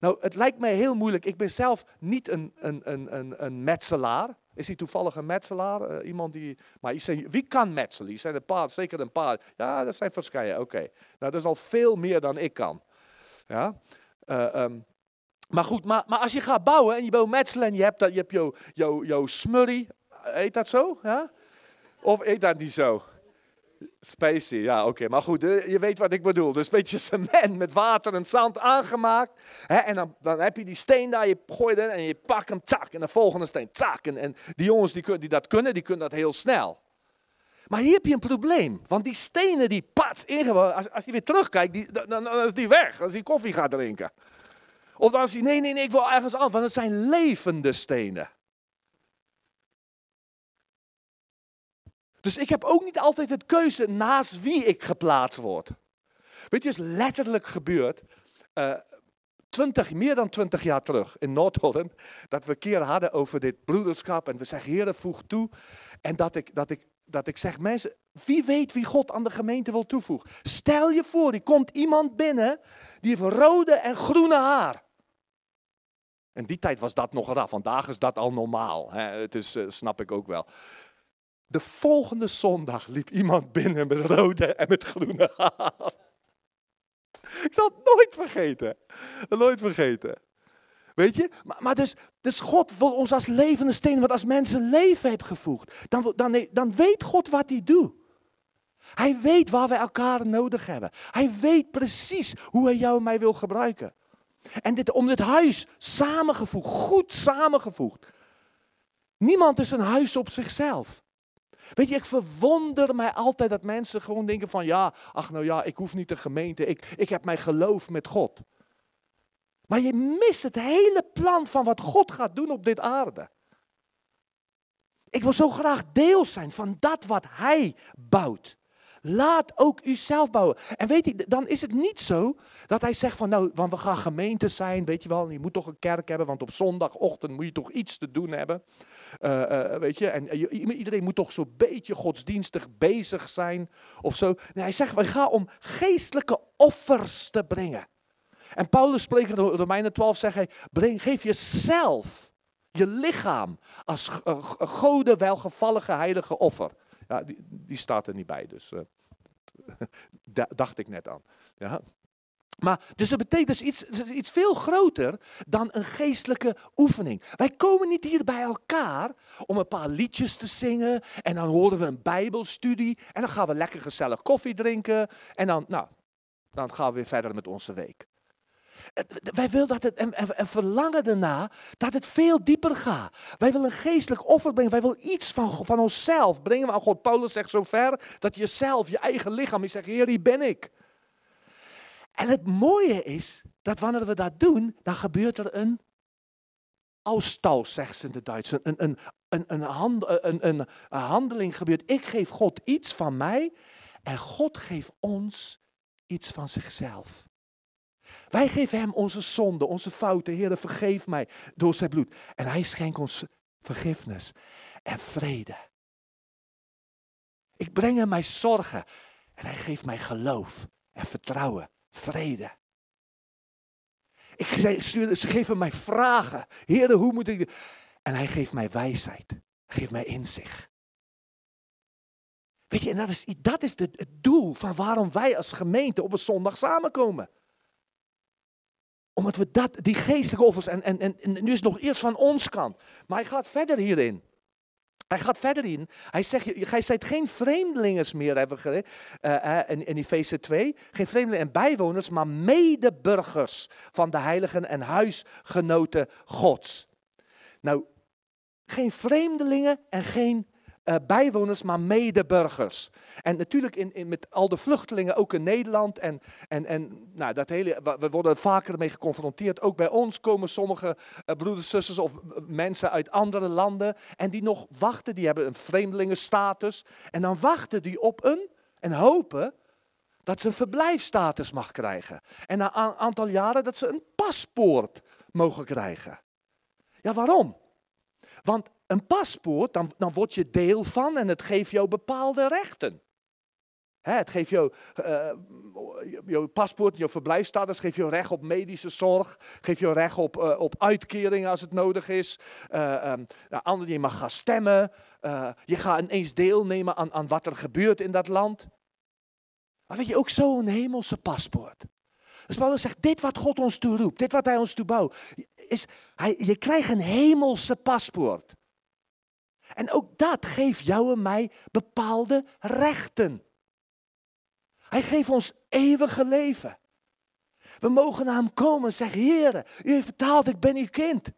Nou, het lijkt mij heel moeilijk. Ik ben zelf niet een, een, een, een, een metselaar. Is hij toevallig een metselaar? Uh, iemand die. Maar wie kan metselen? Er zijn een paar, zeker een paar. Ja, dat zijn verschillende. Oké. Nou, dat is al veel meer dan ik kan. Ja? Uh, um, maar goed, maar, maar als je gaat bouwen en je bouwt metselen en je hebt, dat, je hebt jouw jou, jou smurrie, eet dat zo? Ja? Of eet dat niet zo? Spacey, ja oké. Maar goed, eh, je weet wat ik bedoel. Dus een beetje cement met water en zand aangemaakt. Hè? En dan, dan heb je die steen daar, je gooit en je pakt hem, tak. En de volgende steen, tak. En, en die jongens die, die dat kunnen, die kunnen dat heel snel. Maar hier heb je een probleem. Want die stenen die pats als, als je weer terugkijkt, die, dan, is die weg. Als hij koffie gaat drinken. Of dan is hij, nee, nee, nee, ik wil ergens anders. Want het zijn levende stenen. Dus ik heb ook niet altijd het keuze naast wie ik geplaatst word. Weet je, is letterlijk gebeurd. Uh, 20, meer dan twintig jaar terug in Noord-Holland. Dat we een keer hadden over dit broederschap. En we zeggen, Heer, voeg toe. En dat ik, dat ik dat ik zeg, mensen, wie weet wie God aan de gemeente wil toevoegen? Stel je voor, er komt iemand binnen die heeft rode en groene haar. In die tijd was dat nog raar, vandaag is dat al normaal. Hè? Het is, uh, snap ik ook wel. De volgende zondag liep iemand binnen met rode en met groene haar. Ik zal het nooit vergeten. Nooit vergeten. Weet je? Maar, maar dus, dus God wil ons als levende steen, wat als mensen leven heeft gevoegd, dan, dan, dan weet God wat hij doet. Hij weet waar we elkaar nodig hebben. Hij weet precies hoe hij jou en mij wil gebruiken. En dit, om dit huis samengevoegd, goed samengevoegd. Niemand is een huis op zichzelf. Weet je, ik verwonder mij altijd dat mensen gewoon denken van ja, ach nou ja, ik hoef niet de gemeente, ik, ik heb mijn geloof met God. Maar je mist het hele plan van wat God gaat doen op dit aarde. Ik wil zo graag deel zijn van dat wat Hij bouwt. Laat ook u zelf bouwen. En weet je, dan is het niet zo dat hij zegt van nou, want we gaan gemeente zijn, weet je wel, je moet toch een kerk hebben, want op zondagochtend moet je toch iets te doen hebben. Uh, uh, weet je, en iedereen moet toch zo'n beetje godsdienstig bezig zijn of zo. Nee, hij zegt, we gaan om geestelijke offers te brengen. En Paulus spreekt in Romeinen 12, zegt hij, breng, geef jezelf, je lichaam, als gode welgevallige heilige offer. Ja, die, die staat er niet bij, dus uh, dacht ik net aan. Ja. Maar, dus dat betekent dus iets, dus iets veel groter dan een geestelijke oefening. Wij komen niet hier bij elkaar om een paar liedjes te zingen en dan horen we een bijbelstudie en dan gaan we lekker gezellig koffie drinken en dan, nou, dan gaan we weer verder met onze week. Wij willen dat het, en, en, verlangen erna dat het veel dieper gaat. Wij willen een geestelijk offer brengen. Wij willen iets van, van onszelf brengen aan God. Paulus zegt zo ver dat je zelf, je eigen lichaam, je zegt, Heer, hier ben ik. En het mooie is dat wanneer we dat doen, dan gebeurt er een Austausch, zegt ze in de Duits. Een, een, een, een, een, een, een handeling gebeurt. Ik geef God iets van mij en God geeft ons iets van zichzelf. Wij geven hem onze zonde, onze fouten. Heer, vergeef mij door zijn bloed. En hij schenkt ons vergiffenis en vrede. Ik breng hem mijn zorgen en hij geeft mij geloof en vertrouwen, vrede. Ik stuur, ze geven mij vragen. Heer, hoe moet ik... En hij geeft mij wijsheid. Hij geeft mij inzicht. Weet je, en dat is, dat is het doel van waarom wij als gemeente op een zondag samenkomen omdat we dat, die geestelijke offers, en, en, en, nu is het nog eerst van ons kant. Maar hij gaat verder hierin. Hij gaat verder in. Hij zegt, gij zijt geen vreemdelingers meer, hebben we eh, in, in Efeze 2. Geen vreemdelingen en bijwoners, maar medeburgers van de heiligen en huisgenoten Gods. Nou, geen vreemdelingen en geen eh, bijwoners, maar medeburgers. En natuurlijk in, in, met al de vluchtelingen, ook in Nederland. En, en, en nou, dat hele, we- worden er vaker mee geconfronteerd. Ook bij ons komen sommige eh, broeders, zusters of eh, mensen uit andere landen. En die nog wachten, die hebben een vreemdelingenstatus. En dan wachten die op een en hopen dat ze een verblijfsstatus mag krijgen. En na een aantal jaren dat ze een paspoort mogen krijgen. Ja, waarom? Want een paspoort, dan, dan word je deel van en het geeft jou bepaalde rechten. Hè, het geeft jou, eh, jouw paspoort, jouw verblijfsstatus, geeft jou recht op medische zorg, geeft jou recht op, eh, op uitkeringen als het nodig is. Ehm, nou, je mag gaan stemmen, je gaat ineens deelnemen aan, aan wat er gebeurt in dat land. Maar weet je, ook zo'n hemelse paspoort. Dus Paulus zegt, dit wat God ons toe roept, dit wat hij ons toe bouwt, is, hij, je krijgt een hemelse paspoort. En ook dat geeft jou en mij bepaalde rechten. Hij geeft ons eeuwige leven. We mogen naar hem komen en zeggen, Heer, u heeft betaald, ik ben uw kind.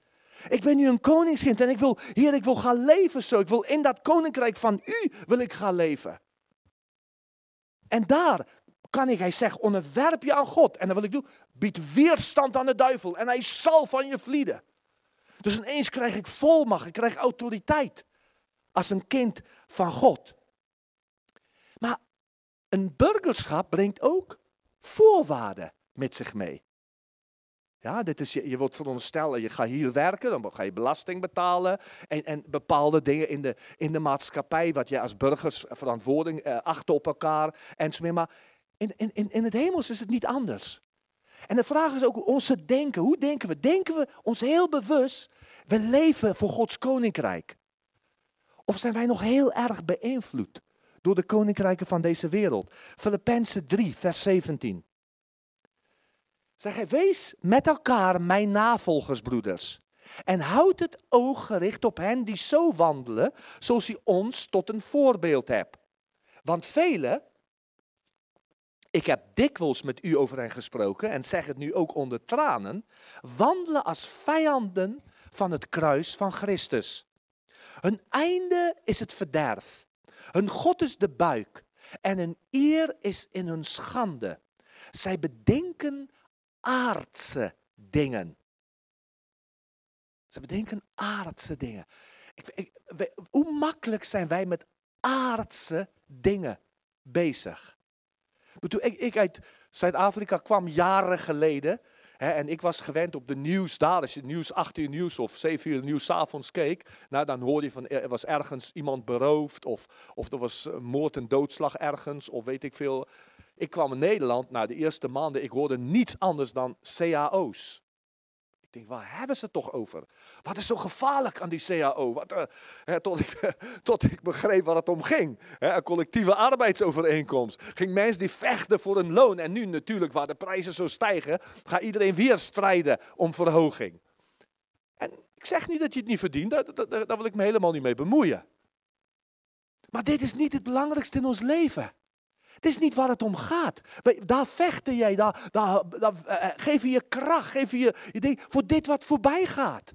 Ik ben nu een koningskind en ik wil, Heer, ik wil gaan leven zo. Ik wil in dat koninkrijk van u wil ik gaan leven. En daar kan ik, hij zegt, onderwerp je aan God. En dan wil ik doen, bied weerstand aan de duivel en hij zal van je vlieden. Dus ineens krijg ik volmacht, ik krijg autoriteit als een kind van God. Maar een burgerschap brengt ook voorwaarden met zich mee. Ja, dit is, je, je wordt verondersteld, je gaat hier werken, dan ga je belasting betalen en, en bepaalde dingen in de, in de maatschappij, wat je als burgers verantwoording eh, op elkaar en zo meer. Maar in, in, het hemels is het niet anders. En de vraag is ook onze denken. Hoe denken we? Denken we ons heel bewust, we leven voor Gods koninkrijk? Of zijn wij nog heel erg beïnvloed door de koninkrijken van deze wereld? Filippenzen 3, vers 17. Zeg hij, wees met elkaar mijn navolgers, broeders. En houd het oog gericht op hen die zo wandelen, zoals hij ons tot een voorbeeld hebt. Want velen, ik heb dikwijls met u over hen gesproken en zeg het nu ook onder tranen, wandelen als vijanden van het kruis van Christus. Hun einde is het verderf. Hun God is de buik. En hun eer is in hun schande. Zij bedenken aardse dingen. Ze bedenken aardse dingen. Ik, hoe makkelijk zijn wij met aardse dingen bezig? Ik, ik uit Zuid-Afrika kwam jaren geleden. En ik was gewend op de nieuws daar. Als je nieuws 8 uur nieuws of 7 uur nieuws avonds keek. Nou, dan hoorde je van er was ergens iemand beroofd. Of, of er was een moord en doodslag ergens. Of weet ik veel. Ik kwam in Nederland. Nou, de eerste maanden. Ik hoorde niets anders dan cao's. Ik denk, waar hebben ze het toch over? Wat is zo gevaarlijk aan die CAO? Wat, eh, tot, ik, tot ik begreep waar het om ging. Een collectieve arbeidsovereenkomst. Ging mensen die vechten voor een loon. En nu natuurlijk, waar de prijzen zo stijgen, gaat iedereen weer strijden om verhoging. En ik zeg niet dat je het niet verdient, daar, daar wil ik me helemaal niet mee bemoeien. Maar dit is niet het belangrijkste in ons leven. Het is niet waar het om gaat. Daar vechten jij, daar, daar, eh, eh, je kracht, geef je je, ding voor dit wat voorbij gaat.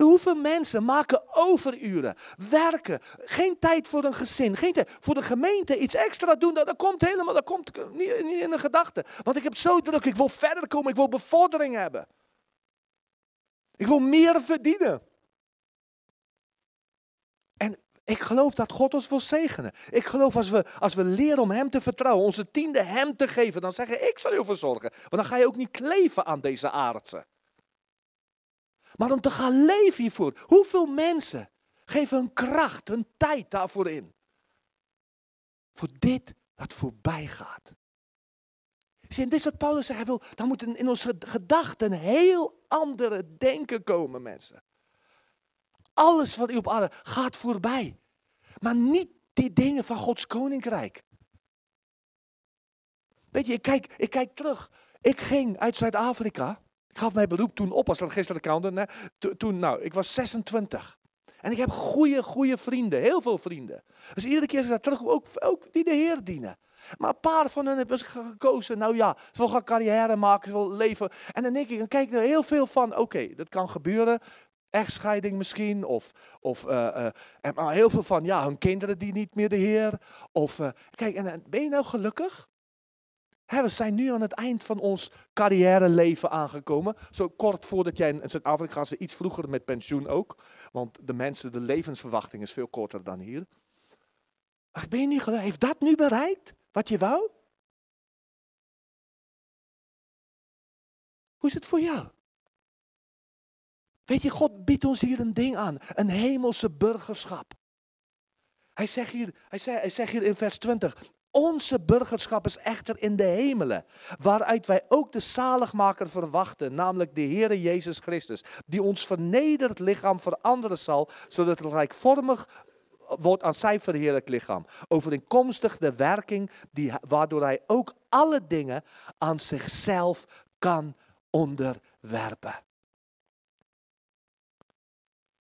Hoeveel mensen maken overuren, werken, geen tijd voor een gezin, geen tijd voor de gemeente, iets extra doen, dat, dat komt helemaal, dat komt niet, niet in de gedachte. Want ik heb zo druk, ik wil verder komen, ik wil bevordering hebben. Ik wil meer verdienen. Ik geloof dat God ons wil zegenen. Ik geloof als we, als we leren om Hem te vertrouwen, onze tiende Hem te geven, dan zeggen ik zal je voor zorgen. Want dan ga je ook niet kleven aan deze aardse. Maar om te gaan leven hiervoor. Hoeveel mensen geven hun kracht, hun tijd daarvoor in? Voor dit wat voorbij gaat. Zie, en dit is wat Paulus zegt. Hij wil, dan moet in onze gedachten heel andere denken komen, mensen. Alles wat u op aarde gaat voorbij. Maar niet die dingen van Gods koninkrijk. Weet je, ik kijk, ik kijk terug. Ik ging uit Zuid-Afrika. Ik gaf mijn beroep toen op als registeraccountant. hè. To- Toen, nou, ik was 26. En ik heb goede, goede vrienden, heel veel vrienden. Dus iedere keer als ik terug ook, ook die de Heer dienen. Maar een paar van hen hebben gekozen, nou ja, ze willen gaan carrière maken, ze willen leven. En dan denk ik, dan kijk ik er heel veel van, oké, dat kan gebeuren. Echtscheiding misschien, of, of uh, maar heel veel van, ja, hun kinderen die niet meer de Heer. Of, uh, kijk, en ben je nou gelukkig? we zijn nu aan het eind van ons carrière leven aangekomen. Zo kort voordat jij in Zuid-Afrika ze iets vroeger met pensioen ook. Want de mensen, de levensverwachting is veel korter dan hier. Maar ben je niet gelukkig? Heeft dat nu bereikt? Wat je wou? Hoe is het voor jou? Weet je, God biedt ons hier een ding aan. Een hemelse burgerschap. Hij zegt hier, hij zegt, hij zegt hier in vers 20. Onze burgerschap is echter in de hemelen, waaruit wij ook de zaligmaker verwachten, namelijk de Heere Jezus Christus, die ons vernederd lichaam veranderen zal, zodat het rijkvormig wordt aan zijn verheerlijk lichaam. Overeenkomstig de werking die, waardoor hij ook alle dingen aan zichzelf kan onderwerpen.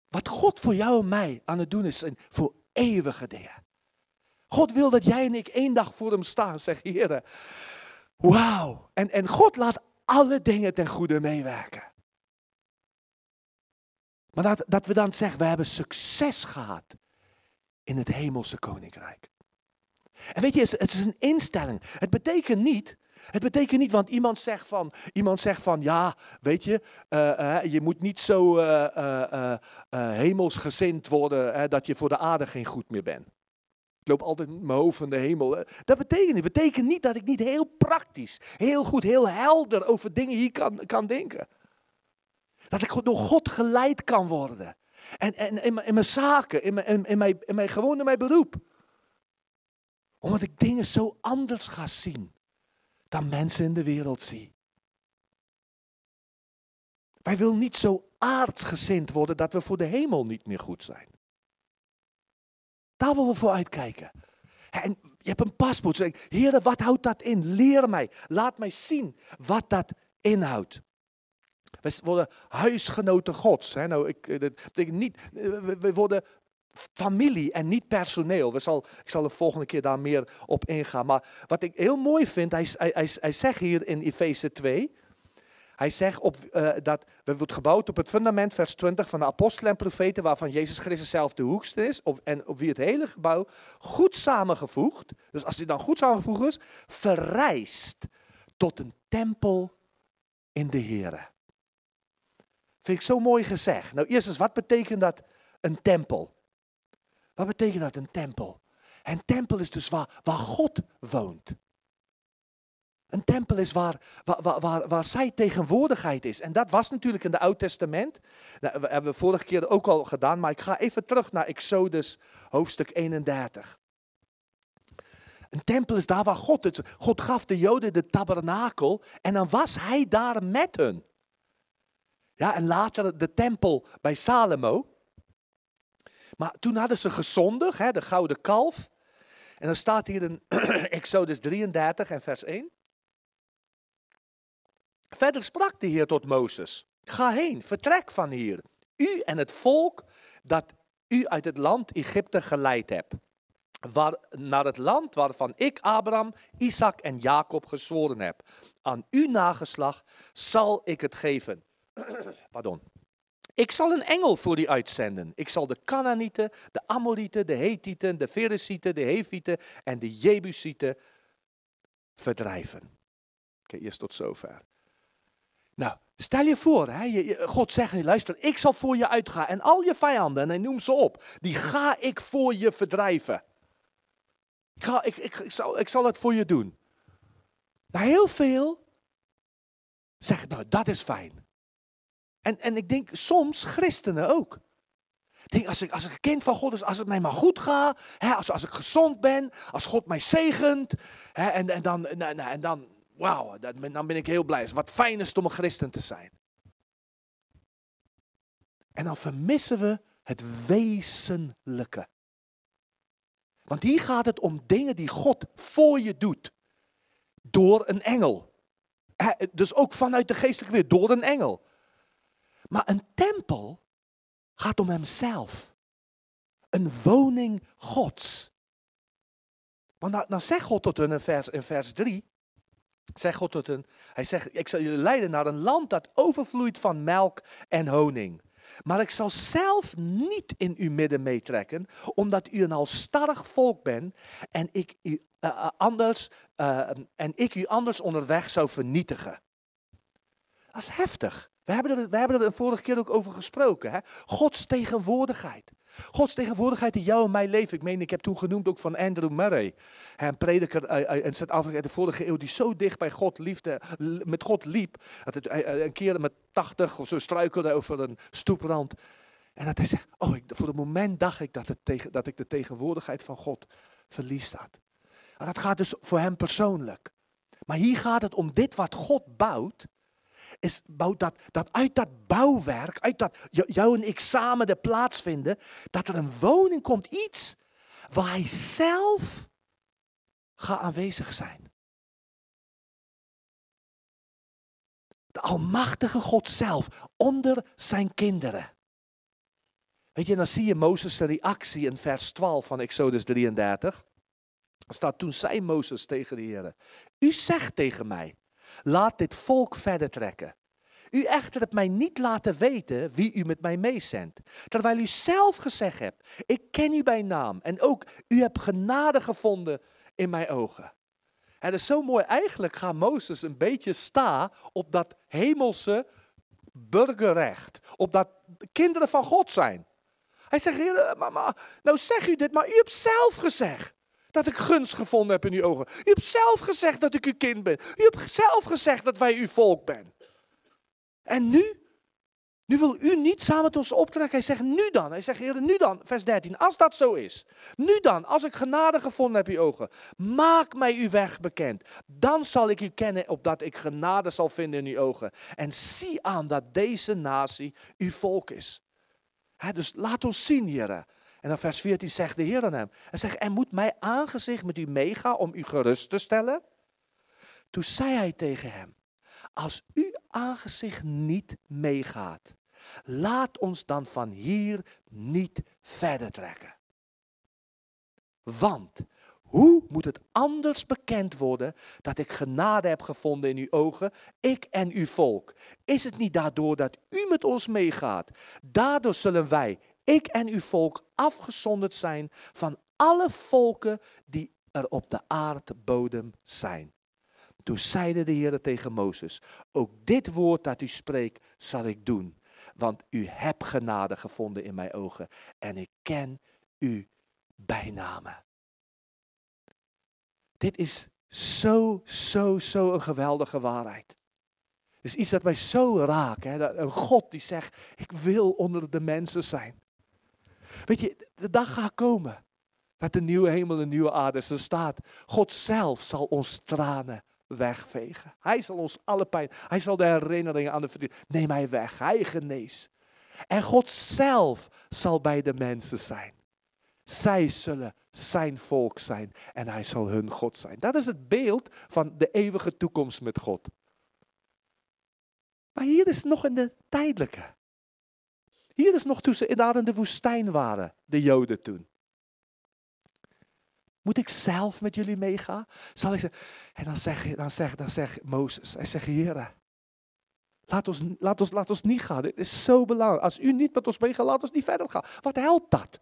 Wat God voor jou en mij aan het doen is, voor eeuwige dingen. God wil dat jij en ik één dag voor hem staan. Zeg, Heer, wauw. En, en God laat alle dingen ten goede meewerken. Maar dat, dat we dan zeggen, we hebben succes gehad in het hemelse koninkrijk. En weet je, het is een instelling. Het betekent niet, het betekent niet, want iemand zegt van, iemand zegt van ja, weet je, uh, uh, je moet niet zo uh, hemelsgezind worden dat je voor de aarde geen goed meer bent. Ik loop altijd met mijn hoofd van de hemel. Dat betekent niet. betekent niet dat ik niet heel praktisch, heel goed, heel helder over dingen hier kan, kan denken. Dat ik door God geleid kan worden. En, en in, mijn, in zaken, in mijn, in, in, mijn, in mijn, gewoon in mijn beroep. Omdat ik dingen zo anders ga zien dan mensen in de wereld zien. Wij willen niet zo aardsgezind worden dat we voor de hemel niet meer goed zijn. Daar willen we voor uitkijken. En je hebt een paspoort. Zeg, Heer, wat houdt dat in? Leer mij. Laat mij zien wat dat inhoudt. We worden huisgenoten Gods. Hè? Nou, ik, eh, dat betekent niet, eh, we worden familie en niet personeel. We zal, ik zal de volgende keer daar meer op ingaan. Maar wat ik heel mooi vind, hij, hij, hij, zegt hier in Efeze 2, hij zegt op, uh, dat we worden gebouwd op het fundament, vers 20, van de apostelen en profeten, waarvan Jezus Christus zelf de hoogste is. Op, en op wie het hele gebouw goed samengevoegd, dus als hij dan goed samengevoegd is, verrijst tot een tempel in de Here. Vind ik zo mooi gezegd. Nou, eerst eens, wat betekent dat een tempel? Wat betekent dat een tempel? Een tempel is dus waar, God woont. Een tempel is waar, waar, waar, waar zij tegenwoordigheid is. En dat was natuurlijk in het Oud Testament. Nou, dat hebben we vorige keer ook al gedaan, maar ik ga even terug naar Exodus hoofdstuk 31. Een tempel is daar waar God het. God gaf de Joden de tabernakel en dan was hij daar met hun. Ja, en later de tempel bij Salomo. Maar toen hadden ze gezondigd, hè, de gouden kalf. En dan staat hier in Exodus 33 en vers 1. Verder sprak de Heer tot Mozes: Ga heen, vertrek van hier, u en het volk dat u uit het land Egypte geleid hebt. Naar het land waarvan ik Abraham, Isaac en Jacob gezworen heb. Aan uw nageslag zal ik het geven. Pardon. Ik zal een engel voor u uitzenden. Ik zal de Canaanieten, de Amorieten, de Hethieten, de Feresieten, de Hevieten en de Jebusieten verdrijven. Oké, eerst tot zover. Nou, stel je voor, hè, God zegt, luister, ik zal voor je uitgaan en al je vijanden, en hij noemt ze op, die ga ik voor je verdrijven. Ik, ga, ik, ik, ik, zal, ik zal het voor je doen. Nou, heel veel zeggen, nou, dat is fijn. En, en ik denk soms christenen ook. Ik denk, als ik, als ik een kind van God is, als het mij maar goed gaat, hè, als, als ik gezond ben, als God mij zegent, hè, en, en dan, en, dan wauw, dan ben ik heel blij. Wat fijn is om een christen te zijn. En dan vermissen we het wezenlijke. Want hier gaat het om dingen die God voor je doet. Door een engel. Dus ook vanuit de geestelijke wereld, door een engel. Maar een tempel gaat om hemzelf. Een woning Gods. Want dan, dan zegt God tot hen in vers, in vers 3, zegt God tot hen, hij zegt, ik zal jullie leiden naar een land dat overvloeit van melk en honing. Maar ik zal zelf niet in uw midden meetrekken, omdat u een halstarrig volk bent en ik u, eh, eh, anders, eh, en ik u anders onderweg zou vernietigen. Dat is heftig. We hebben er, we hebben er een vorige keer ook over gesproken. Hè? Gods tegenwoordigheid. Gods tegenwoordigheid in jou en mijn leven. Ik meen, ik heb toen genoemd ook van Andrew Murray. Een prediker in Zuid-Afrika de vorige eeuw die zo dicht bij God liefde, met God liep. Dat het, een keer met 80 of zo struikelde over een stoeprand. En dat hij zegt, oh, voor het moment dacht ik dat, het tegen, dat ik de tegenwoordigheid van God verlies had. Dat gaat dus voor hem persoonlijk. Maar hier gaat het om dit wat God bouwt is bouwt dat, dat uit dat bouwwerk, uit dat jou en ik samen de plaatsvinden, dat er een woning komt, iets waar hij zelf gaat aanwezig zijn. De Almachtige God zelf onder zijn kinderen. Weet je, dan zie je Mozes' reactie in vers 12 van Exodus 33. Er staat toen zei Mozes tegen de Heer, u zegt tegen mij, Laat dit volk verder trekken. U echter hebt mij niet laten weten wie u met mij meezendt. Terwijl u zelf gezegd hebt, ik ken u bij naam. En ook u hebt genade gevonden in mijn ogen. En dat is zo mooi. Eigenlijk gaat Mozes een beetje staan op dat hemelse burgerrecht. Op dat kinderen van God zijn. Hij zegt, mama, nou zeg u dit, maar u hebt zelf gezegd dat ik gunst gevonden heb in uw ogen. U hebt zelf gezegd dat ik uw kind ben. U hebt zelf gezegd dat wij uw volk ben. En nu? Nu wil u niet samen met ons optrekken. Hij zegt nu dan. Hij zegt, Heer, nu dan. Vers 13. Als dat zo is. Nu dan, als ik genade gevonden heb in uw ogen. Maak mij uw weg bekend. Dan zal ik u kennen opdat ik genade zal vinden in uw ogen. En zie aan dat deze natie uw volk is. dus laat ons zien, Heer. En dan vers 14 zegt de Heer aan hem. Hij zegt, en moet mijn aangezicht met u meegaan om u gerust te stellen? Toen zei hij tegen hem, als uw aangezicht niet meegaat, laat ons dan van hier niet verder trekken. Want hoe moet het anders bekend worden dat ik genade heb gevonden in uw ogen, ik en uw volk? Is het niet daardoor dat u met ons meegaat? Daardoor zullen wij ik en uw volk afgezonderd zijn van alle volken die er op de aardbodem zijn. Toen zeide de Heer tegen Mozes, ook dit woord dat u spreekt zal ik doen, want u hebt genade gevonden in mijn ogen en ik ken u bijnamen. Dit is zo, zo, zo een geweldige waarheid. Is iets dat mij zo raakt. Hè? Een God die zegt, ik wil onder de mensen zijn. Weet je, de dag gaat komen. Dat de nieuwe hemel en nieuwe aarde er staat. God zelf zal ons tranen wegvegen. Hij zal ons alle pijn, hij zal de herinneringen aan de verdriet, neem hij weg. Hij geneest. En God zelf zal bij de mensen zijn. Zij zullen zijn volk zijn en hij zal hun God zijn. Dat is het beeld van de eeuwige toekomst met God. Maar hier is nog in de tijdelijke. Hier is nog toen ze inderdaad in de woestijn waren, de Joden toen. Moet ik zelf met jullie meegaan? Zal ik zeggen? En dan zeg, dan zeg, dan zeg Mozes, hij zegt, heren, laat ons, laat, ons, laat ons niet gaan. Dit is zo belangrijk. Als u niet met ons meegaat, laat ons niet verder gaan. Wat helpt dat?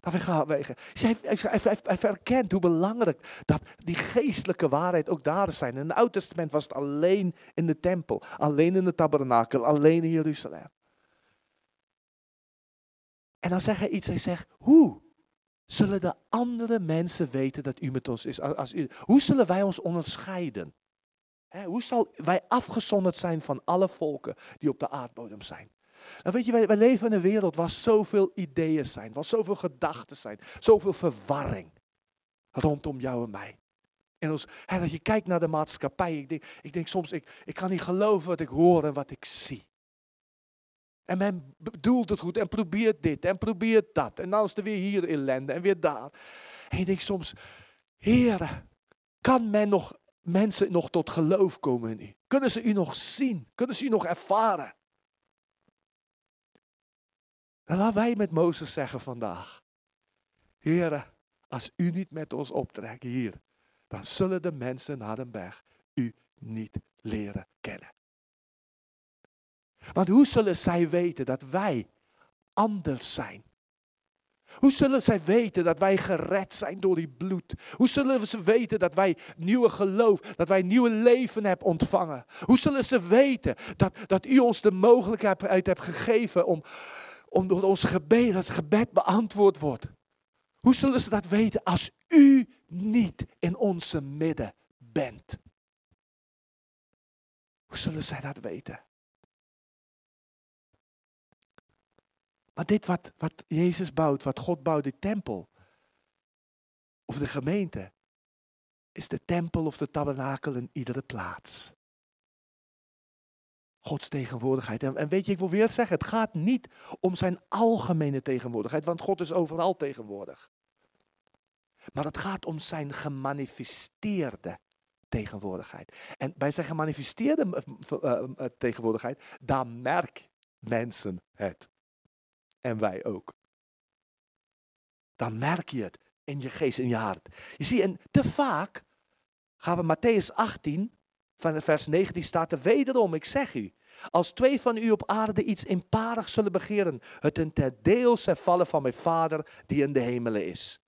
Dat we gaan wegen. Hij, hij, hij, hij verkent hoe belangrijk dat die geestelijke waarheid ook daar zijn. In het Oude Testament was het alleen in de tempel, alleen in de tabernakel, alleen in Jeruzalem. En dan zegt hij iets, hij zegt, hoe zullen de andere mensen weten dat u met ons is? Als hoe zullen wij ons onderscheiden? hoe zal wij afgezonderd zijn van alle volken die op de aardbodem zijn? Nou weet je, wij, wij leven in een wereld waar zoveel ideeën zijn, waar zoveel gedachten zijn, zoveel verwarring rondom jou en mij. En als, je kijkt naar de maatschappij, ik denk, ik denk soms, ik, ik kan niet geloven wat ik hoor en wat ik zie. En men bedoelt het goed en probeert dit en probeert dat. En dan is er weer hier ellende en weer daar. En je denkt soms, Heer, kan men nog, mensen nog tot geloof komen in u? Kunnen ze u nog zien? Kunnen ze u nog ervaren? En laten wij met Mozes zeggen vandaag. Heren, als u niet met ons optrekt hier, dan zullen de mensen naar den berg u niet leren kennen. Want hoe zullen zij weten dat wij anders zijn? Hoe zullen zij weten dat wij gered zijn door die bloed? Hoe zullen ze weten dat wij nieuwe geloof, dat wij nieuwe leven hebben ontvangen? Hoe zullen ze weten dat, dat u ons de mogelijkheid hebt gegeven om, om door ons gebed, het gebed beantwoord wordt? Hoe zullen ze dat weten als u niet in onze midden bent? Hoe zullen zij dat weten? Maar dit wat, wat Jezus bouwt, wat God bouwt, de tempel, of de gemeente, is de tempel of de tabernakel in iedere plaats. Gods tegenwoordigheid. En, weet je, ik wil weer zeggen, het gaat niet om zijn algemene tegenwoordigheid, want God is overal tegenwoordig. Maar het gaat om zijn gemanifesteerde tegenwoordigheid. En bij zijn gemanifesteerde uh, uh, tegenwoordigheid, daar merk mensen het. En wij ook. Dan merk je het in je geest, in je hart. Je ziet, en te vaak gaan we Matthäus 18, van vers 19 staat er wederom, ik zeg u, als twee van u op aarde iets inparig zullen begeren, het een ter deel zij vallen van mijn Vader die in de hemelen is.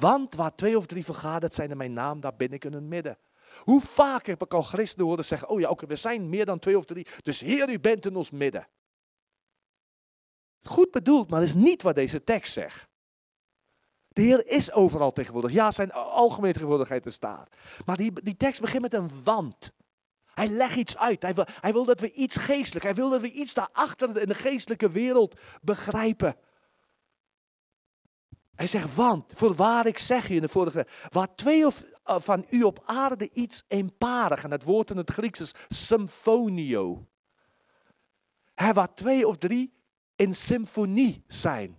Want waar twee of drie vergaderd zijn in mijn naam, daar ben ik in hun midden. Hoe vaak heb ik al christenen horen zeggen, oh ja, oké, we zijn meer dan twee of drie, dus Heer, u bent in ons midden. Goed bedoeld, maar dat is niet wat deze tekst zegt. De Heer is overal tegenwoordig. Ja, zijn algemene tegenwoordigheid is daar. Maar die, die tekst begint met een want. Hij legt iets uit. Hij wil, hij wil dat we iets geestelijk, hij wil dat we iets daarachter in de geestelijke wereld begrijpen. Hij zegt, want, voorwaar ik zeg je in de vorige, waar twee of eh, van u op aarde iets eenparig, en het woord in het Grieks is symfonio. Hij waar twee of drie in symfonie zijn.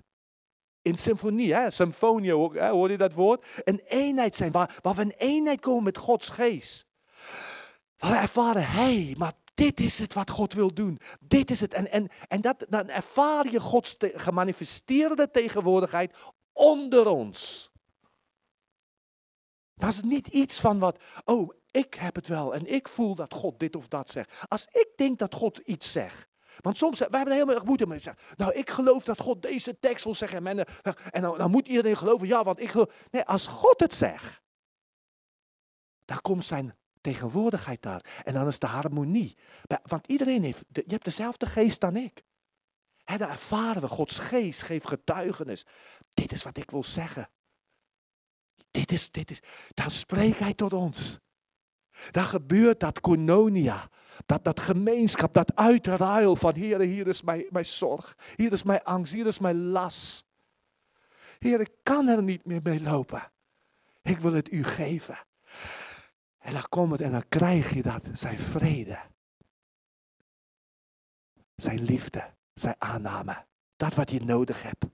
In symfonie, hè? symfonio, hè? hoor je dat woord? Een eenheid zijn, waar, waar we in eenheid komen met Gods geest. Waar we ervaren, hé, hey, maar dit is het wat God wil doen. Dit is het. En, en, en dat, dan ervaar je Gods gemanifesteerde tegenwoordigheid onder ons. Dat is niet iets van wat, oh, ik heb het wel en ik voel dat God dit of dat zegt. Als ik denk dat God iets zegt, want soms, wij hebben helemaal erg moeite mee. Zeggen, nou, ik geloof dat God deze tekst wil zeggen. En, en dan, dan, moet iedereen geloven, ja, want ik geloof. Nee, als God het zegt, dan komt zijn tegenwoordigheid daar. En dan is de harmonie. Want iedereen heeft, je hebt dezelfde geest dan ik. He, daar ervaren we, Gods geest geeft getuigenis. Dit is wat ik wil zeggen. Dit is, dit is. Dan spreekt hij tot ons. Dan gebeurt dat koinonia. Dat, dat gemeenschap, dat uitruil van Heer, hier is mijn, mijn zorg. Hier is mijn angst, hier is mijn las. Heer, ik kan er niet meer mee lopen. Ik wil het u geven. En dan komt het en dan krijg je dat, zijn vrede. Zijn liefde, zijn aanname. Dat wat je nodig hebt.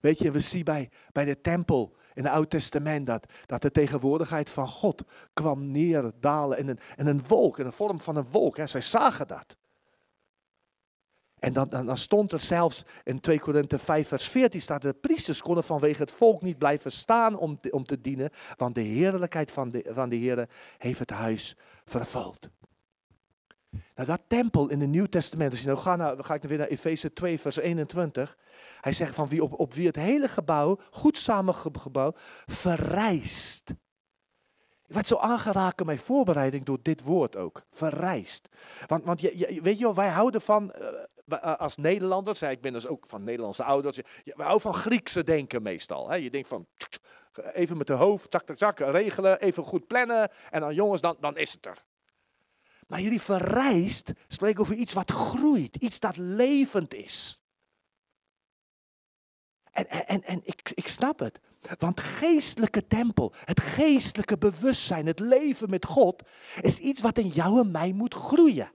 Weet je, we zien bij, bij de tempel in het Oude Testament dat, dat de tegenwoordigheid van God kwam neerdalen in een, in een wolk, in de vorm van een wolk. Hè. Zij zagen dat. En dan, dan, dan, stond er zelfs in 2 Korinthe 5 vers 14 staat, de priesters konden vanwege het volk niet blijven staan om te, om te dienen, want de heerlijkheid van de, van de Heer heeft het huis vervuld. Nou, dat tempel in het Nieuw Testament, als je nou gaat ga ik weer naar Efeze 2, vers 21. Hij zegt van wie op, op wie het hele gebouw, goed samengebouwd, verrijst. Ik werd zo aangeraakt in mijn voorbereiding door dit woord ook. Verrijst. Want, want je, weet je wel, wij houden van, uh, als Nederlanders, ik ben dus ook van Nederlandse ouders, we houden van Griekse denken meestal. Hè? Je denkt van, even met de hoofd, zak, zak, zak, regelen, even goed plannen. En dan jongens, dan, dan is het er. Maar jullie verrijst spreken over iets wat groeit, iets dat levend is. En, en, en ik, ik snap het. Want geestelijke tempel, het geestelijke bewustzijn, het leven met God, is iets wat in jou en mij moet groeien.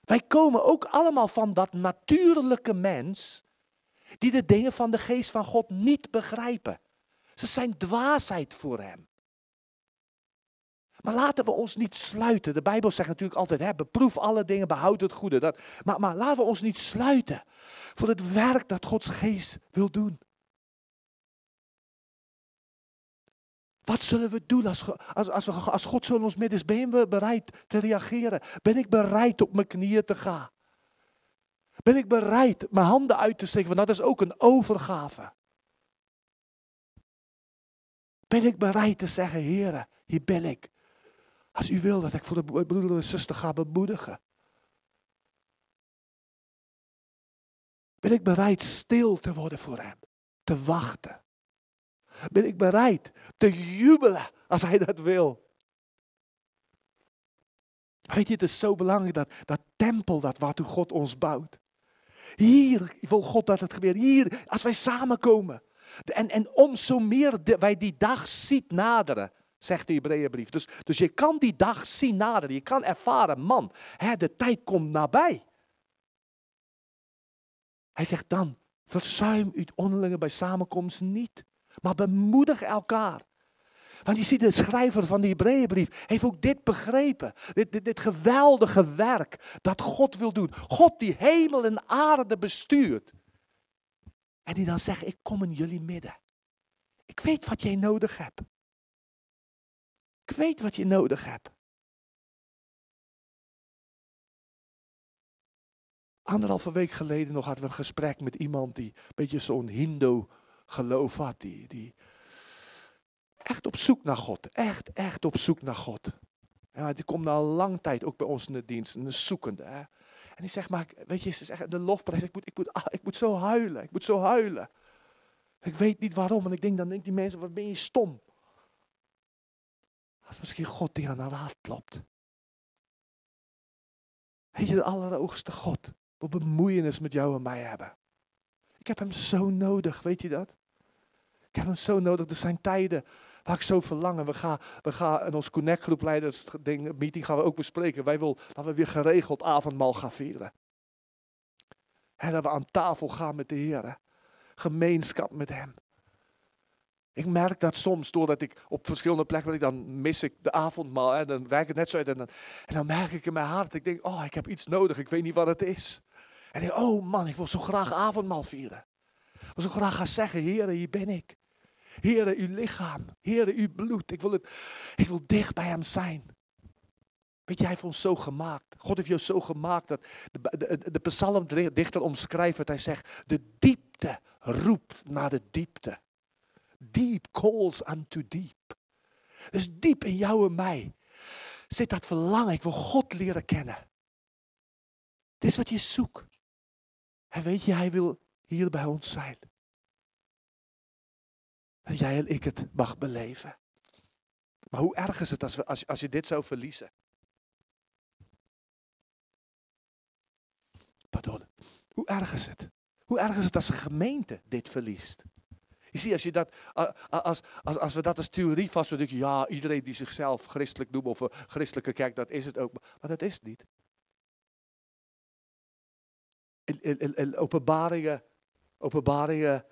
Wij komen ook allemaal van dat natuurlijke mens, die de dingen van de geest van God niet begrijpen. Ze zijn dwaasheid voor hem. Maar laten we ons niet sluiten. De Bijbel zegt natuurlijk altijd, hè, beproef alle dingen, behoud het goede. Dat, maar, maar laten we ons niet sluiten voor het werk dat Gods geest wil doen. Wat zullen we doen als, als, als, als God zo in ons midden is? Ben we bereid te reageren? Ben ik bereid op mijn knieën te gaan? Ben ik bereid mijn handen uit te steken? Want dat is ook een overgave. Ben ik bereid te zeggen, "Heer, hier ben ik. Als u wil dat ik voor de bro- broeder en zuster ga bemoedigen. Ben ik bereid stil te worden voor hem? Te wachten? Ben ik bereid te jubelen als hij dat wil? Weet je, het is zo belangrijk dat dat tempel dat waartoe God ons bouwt. Hier wil God dat het gebeurt. Hier, als wij samenkomen. En, en om zo meer wij die dag ziet naderen, zegt de Hebreeënbrief. Dus, dus je kan die dag zien naderen. Je kan ervaren, man, hè, de tijd komt nabij. Hij zegt dan, verzuim uw onderlinge bij samenkomst niet. Maar bemoedig elkaar. Want je ziet, de schrijver van de Hebreeënbrief heeft ook dit begrepen. Dit, dit, dit geweldige werk dat God wil doen. God die hemel en aarde bestuurt. En die dan zegt, ik kom in jullie midden. Ik weet wat jij nodig hebt. Ik weet wat je nodig hebt. Anderhalve week geleden nog hadden we een gesprek met iemand die een beetje zo'n hindoe geloof had. Die, die echt op zoek naar God. Echt, echt op zoek naar God. Ja, die komt al lang tijd ook bij ons in de dienst. Een zoekende. Hè. En die zegt, maar weet je, ze zegt, de lofprijs, ik moet, ik, moet, ah, ik moet zo huilen. Ik moet zo huilen. Ik weet niet waarom. En ik denk, dan denk die mensen, wat ben je stom. Is misschien God die aan haar hart klopt. Weet je, de allerhoogste God wil bemoeienis met jou en mij hebben. Ik heb hem zo nodig, weet je dat? Ik heb hem zo nodig. Er zijn tijden waar ik zo verlang. En we gaan, we gaan in ons Connect groepleiders ding, meeting gaan we ook bespreken. Wij willen dat we weer geregeld avondmaal gaan vieren. En dat we aan tafel gaan met de Heer. Gemeenschap met hem. Ik merk dat soms, doordat ik op verschillende plekken, ben, dan mis ik de avondmaal. En dan werk ik het net zo uit. En dan, en dan merk ik in mijn hart, ik denk, oh, ik heb iets nodig. Ik weet niet wat het is. En ik denk, oh man, ik wil zo graag avondmaal vieren. Ik wil zo graag gaan zeggen, Heer, hier ben ik. Heer, uw lichaam. Heer, uw bloed. Ik wil, het, ik wil dicht bij hem zijn. Weet je, hij heeft ons zo gemaakt. God heeft jou zo gemaakt dat de, de, de psalmdichter omschrijft het. Hij zegt, de diepte roept naar de diepte. Deep calls unto deep. Dus diep in jou en mij zit dat verlangen. Ik wil God leren kennen. Dit is wat je zoekt. En weet je, hij wil hier bij ons zijn. Dat jij en ik het mag beleven. Maar hoe erg is het als, we, als, als je dit zou verliezen? Pardon. Hoe erg is het? Hoe erg is het als een gemeente dit verliest? Je ziet, als, je dat, als, als, als we dat als theorie vast je, ja, iedereen die zichzelf christelijk noemt of een christelijke kerk, dat is het ook. Maar dat is het niet. In openbaringen, openbaringen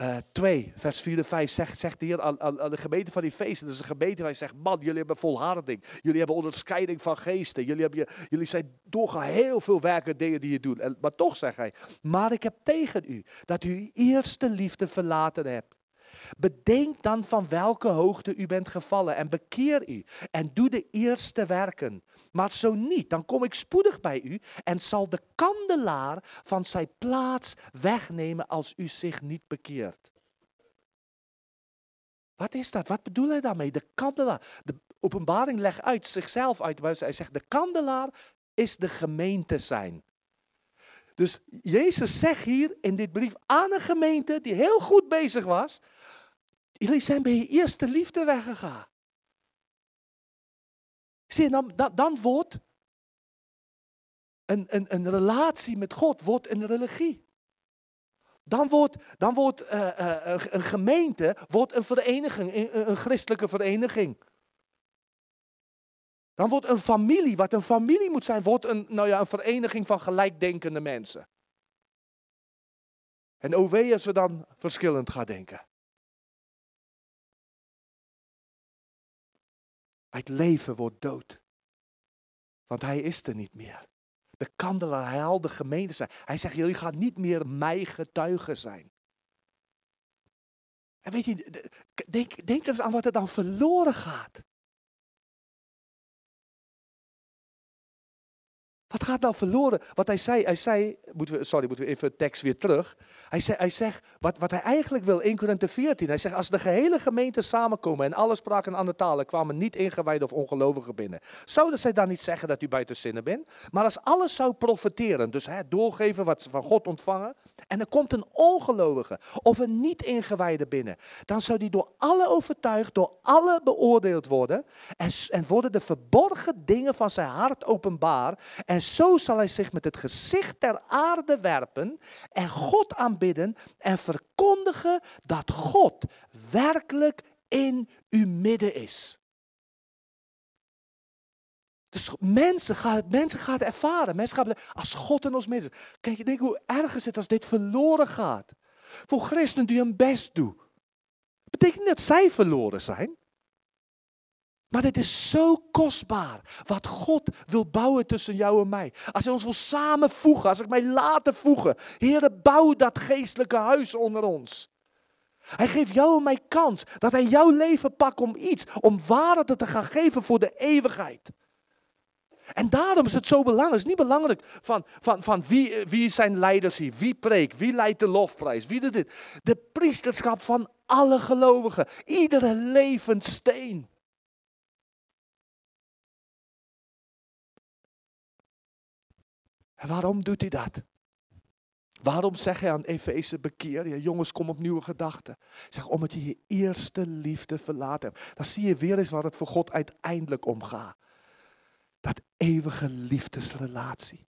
eh 2, vers 4 en 5 zegt, zegt de Heer aan, de gemeente van die feesten. Dat is een gemeente waar hij zegt, man, jullie hebben volharding. Jullie hebben onderscheiding van geesten. Jullie, hebben, jullie zijn doorgaan heel veel werken dingen die je doet. En, maar toch zegt hij, maar ik heb tegen u dat u uw eerste liefde verlaten hebt. Bedenk dan van welke hoogte u bent gevallen en bekeer u en doe de eerste werken. Maar zo niet, dan kom ik spoedig bij u en zal de kandelaar van zijn plaats wegnemen als u zich niet bekeert. Wat is dat? Wat bedoel hij daarmee? De kandelaar. De openbaring legt uit zichzelf uit. Hij zegt, de kandelaar is de gemeente zijn. Dus Jezus zegt hier in dit brief aan een gemeente die heel goed bezig was. Jullie zijn bij je eerste liefde weggegaan. Zie dan, dan, dan wordt een, een, een relatie met God wordt een religie. Dan wordt, dan wordt eh, eh, een, een gemeente wordt een vereniging, een, een christelijke vereniging. Dan wordt een familie, wat een familie moet zijn, wordt een, nou ja, een vereniging van gelijkdenkende mensen. En OW als we dan verschillend gaan denken. Het leven wordt dood. Want hij is er niet meer. De kandelaar, hij haalt de gemeente zijn. Hij zegt, jullie gaan niet meer mij getuigen zijn. En weet je, de- denk, denk eens aan wat er dan verloren gaat. Wat gaat dan verloren? Wat hij zei, hij zei, moeten we, sorry, moeten we even tekst weer terug. Hij, zei, hij zegt, wat, wat hij eigenlijk wil, 1 Korinthe 14. Hij zegt, als de gehele gemeente samenkomen en alle spraken een andere talen, kwamen niet ingewijden of ongelovigen binnen. Zouden zij dan niet zeggen dat u buiten zinnen bent? Maar als alles zou profiteren, dus hè, doorgeven wat ze van God ontvangen, en er komt een ongelovige of een niet ingewijde binnen, dan zou die door alle overtuigd, door alle beoordeeld worden. En, en worden de verborgen dingen van zijn hart openbaar. En zo zal hij zich met het gezicht ter aarde werpen en God aanbidden en verkondigen dat God werkelijk in uw midden is. Dus mensen gaan, mensen gaan het ervaren. Mensen gaan, als God in ons midden is. Kijk, je denkt hoe erg is het als dit verloren gaat. Voor christenen die hun best doen. Betekent niet dat zij verloren zijn. Maar dit is zo kostbaar. Wat God wil bouwen tussen jou en mij. Als hij ons wil samenvoegen. Als ik mij laten voegen. Heere, bouw dat geestelijke huis onder ons. Hij geeft jou en mij kans. Dat hij jouw leven pakt om iets. Om waarde te gaan geven voor de eeuwigheid. En daarom is het zo belangrijk. Het is niet belangrijk van, van, van wie, eh, wie zijn leiders hier, wie preekt, wie leidt de lofprijs, wie doet dit. De priesterschap van alle gelovigen, iedere levend steen. Waarom doet hij dat? Waarom zeg hij aan Efeze bekeer je? Jongens, kom op nieuwe gedachten. Zeg, omdat je je eerste liefde verlaten hebt. Dan zie je weer eens waar het voor God uiteindelijk om gaat. Dat eeuwige liefdesrelatie.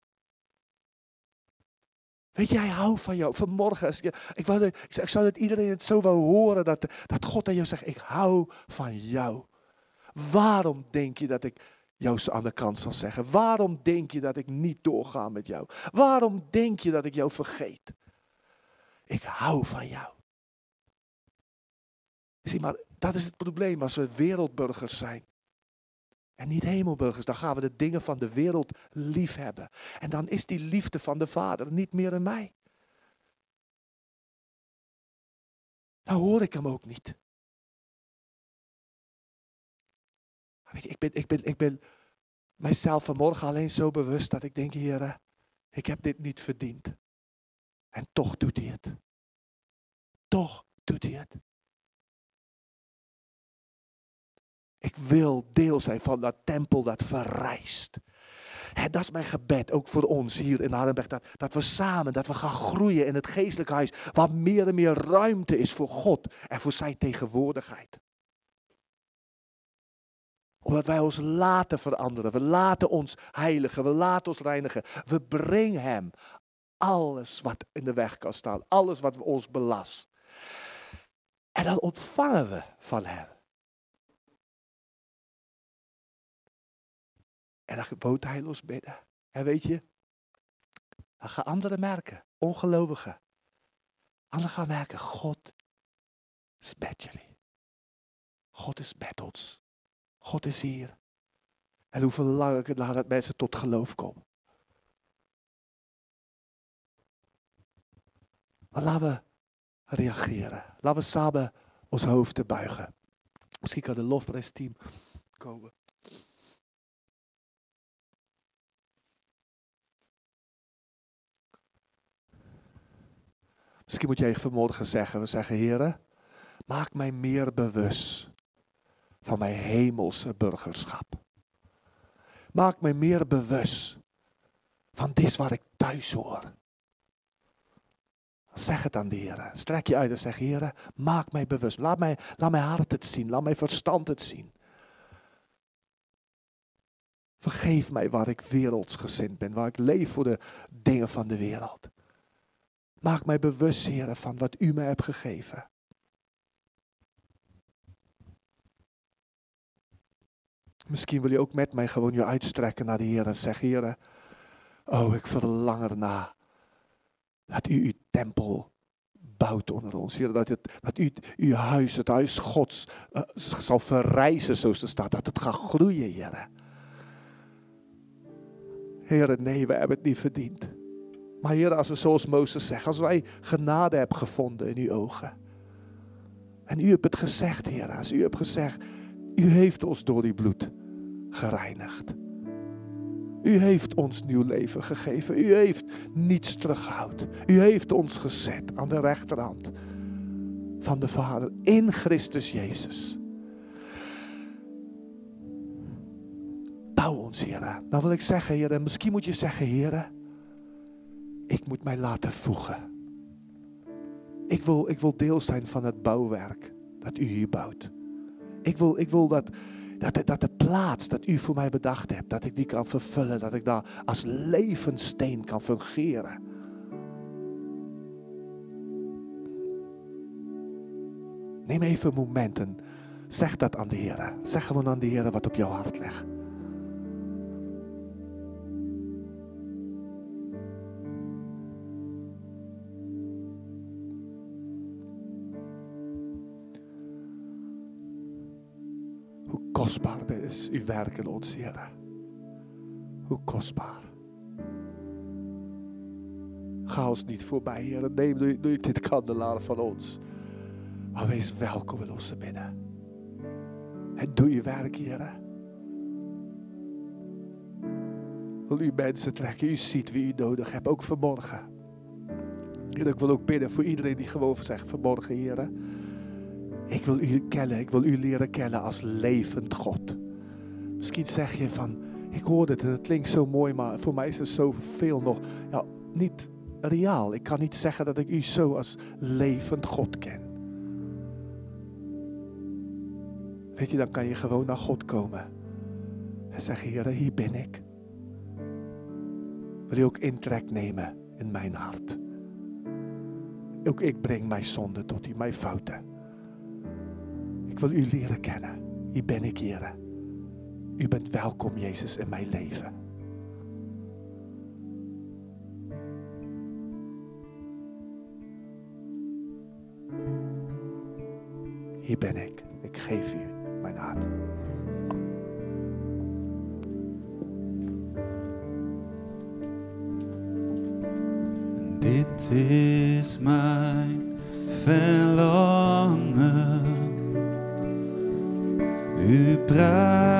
Weet je, hij houdt van jou. Vanmorgen, ik, wou, ik, ik zou dat iedereen het zo wou horen, dat, dat God aan jou zegt, ik hou van jou. Waarom denk je dat ik zo aan de kant zal zeggen? Waarom denk je dat ik niet doorga met jou? Waarom denk je dat ik jou vergeet? Ik hou van jou. Zie, maar dat is het probleem als we wereldburgers zijn. En niet hemelburgers, dan gaan we de dingen van de wereld lief hebben. En dan is die liefde van de Vader niet meer in mij. Dan hoor ik hem ook niet. Ik, ben, ik, ben, ik ben mijzelf vanmorgen alleen zo bewust dat ik denk, Heer, ik heb dit niet verdiend. En toch doet hij het. Toch doet hij het. Ik wil deel zijn van dat tempel dat verrijst. Dat is mijn gebed, ook voor ons hier in Hardenberg. Dat, dat we samen, dat we gaan groeien in het geestelijk huis. Waar meer en meer ruimte is voor God en voor zijn tegenwoordigheid. Omdat wij ons laten veranderen. We laten ons heiligen. We laten ons reinigen. We brengen hem alles wat in de weg kan staan. Alles wat ons belast. En dan ontvangen we van hem. En dan woont hij los binnen. En weet je, dan gaan anderen merken, ongelovigen. Anderen gaan merken, God is met jullie. God is met ons. God is hier. En hoe verlang ik het naar dat mensen tot geloof komen. Maar laten we reageren. Laten we samen ons hoofd buigen. Misschien kan de lofprijsteam komen. Misschien moet even vanmorgen zeggen, we zeggen, heren, maak mij meer bewust van mijn hemelse burgerschap. Maak mij meer bewust van dit waar ik thuis hoor. Zeg het aan de Heer. Strek je uit en zeg, Heer, maak mij bewust. Laat, mij, laat mijn hart het zien. Laat mijn verstand het zien. Vergeef mij waar ik wereldsgezind ben. Waar ik leef voor de dingen van de wereld. Maak mij bewust, Heer, van wat u mij hebt gegeven. Misschien wil je ook met mij gewoon je uitstrekken naar de Heer en zeggen, Heer, oh, ik verlang erna dat u uw tempel bouwt onder ons. Heer, dat, het, dat u uw huis, het huis Gods, uh, zal verrijzen zoals er staat. Dat het gaat groeien, Heer. Heer, nee, we hebben het niet verdiend. Maar Heer, als we zoals Mozes zegt, als wij genade hebben gevonden in uw ogen. En u hebt het gezegd, Heer. Als u hebt gezegd, u heeft ons door die bloed gereinigd. U heeft ons nieuw leven gegeven. U heeft niets teruggehouden. U heeft ons gezet aan de rechterhand van de Vader in Christus Jezus. Bouw ons, Heer. Dan wil ik zeggen, Heer, en misschien moet je zeggen, Heer, ik moet mij laten voegen. Ik wil, ik wil deel zijn van het bouwwerk dat u hier bouwt. Ik wil, ik wil dat, dat, dat de plaats dat u voor mij bedacht hebt, dat ik die kan vervullen, dat ik daar als levenssteen kan fungeren. Neem even een moment en zeg dat aan de Heer. Zeg gewoon aan de Heer wat op jouw hart ligt. Kostbaar is uw werk in ons, Heer. Hoe kostbaar. Ga ons niet voorbij, Heer. Neem nu, dit kandelaar van ons. Maar wees welkom in onze midden. En doe je werk, Heer. Wil u mensen trekken. U ziet wie u nodig hebt, ook vanmorgen. En ik wil ook bidden voor iedereen die gewoon zegt vanmorgen, Heer. Ik wil u kennen, ik wil u leren kennen als levend God. Misschien zeg je van, ik hoor het en het klinkt zo mooi, maar voor mij is er zoveel nog ja, niet reaal. Ik kan niet zeggen dat ik u zo als levend God ken. Weet je, dan kan je gewoon naar God komen en zeggen, Heer, hier ben ik. Wil je ook intrek nemen in mijn hart? Ook ik breng mijn zonde tot u, mijn fouten. Ik wil u leren kennen. Hier ben ik, Heer. U bent welkom, Jezus, in mijn leven. Hier ben ik. Ik geef u mijn hart. Dit is mijn verlangen. U prijzen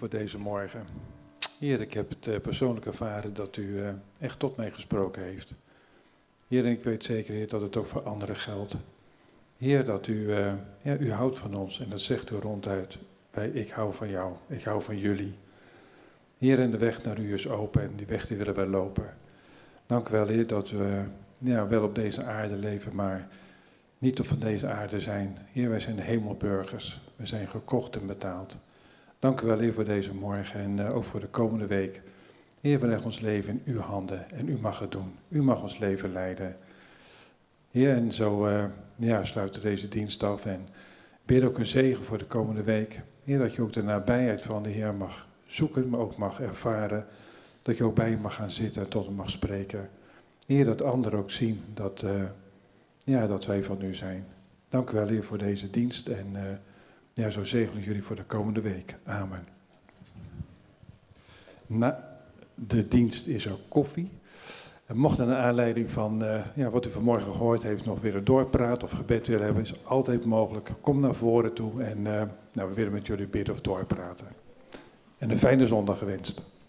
voor deze morgen. Heer, ik heb het eh, persoonlijk ervaren dat u eh, echt tot mij gesproken heeft. Heer, en ik weet zeker, Heer, dat het ook voor anderen geldt. Heer, dat u, eh, ja, u houdt van ons en dat zegt u ronduit. Bij ik hou van jou, ik hou van jullie. Heer, en de weg naar u is open en die weg die willen wij lopen. Dank u wel, Heer, dat we ja, wel op deze aarde leven, maar niet op van deze aarde zijn. Heer, wij zijn hemelburgers. We zijn gekocht en betaald. Dank u wel, Heer, voor deze morgen en eh, ook voor de komende week. Heer, we leggen ons leven in uw handen en u mag het doen. U mag ons leven leiden. Heer, en zo eh, ja, sluiten deze dienst af en bid ook een zegen voor de komende week. Heer, dat je ook de nabijheid van de Heer mag zoeken, maar ook mag ervaren. Dat je ook bij hem mag gaan zitten en tot hem mag spreken. Heer, dat anderen ook zien dat, eh, ja, dat wij van u zijn. Dank u wel, Heer, voor deze dienst en ja, zo zegel ik jullie voor de komende week. Amen. Na de dienst is er koffie. En mocht er naar aanleiding van eh, ja, wat u vanmorgen gehoord heeft nog weer een doorpraat of gebed willen hebben, is altijd mogelijk. Kom naar voren toe en eh, nou, we willen met jullie bidden of doorpraten. En een fijne zondag gewenst.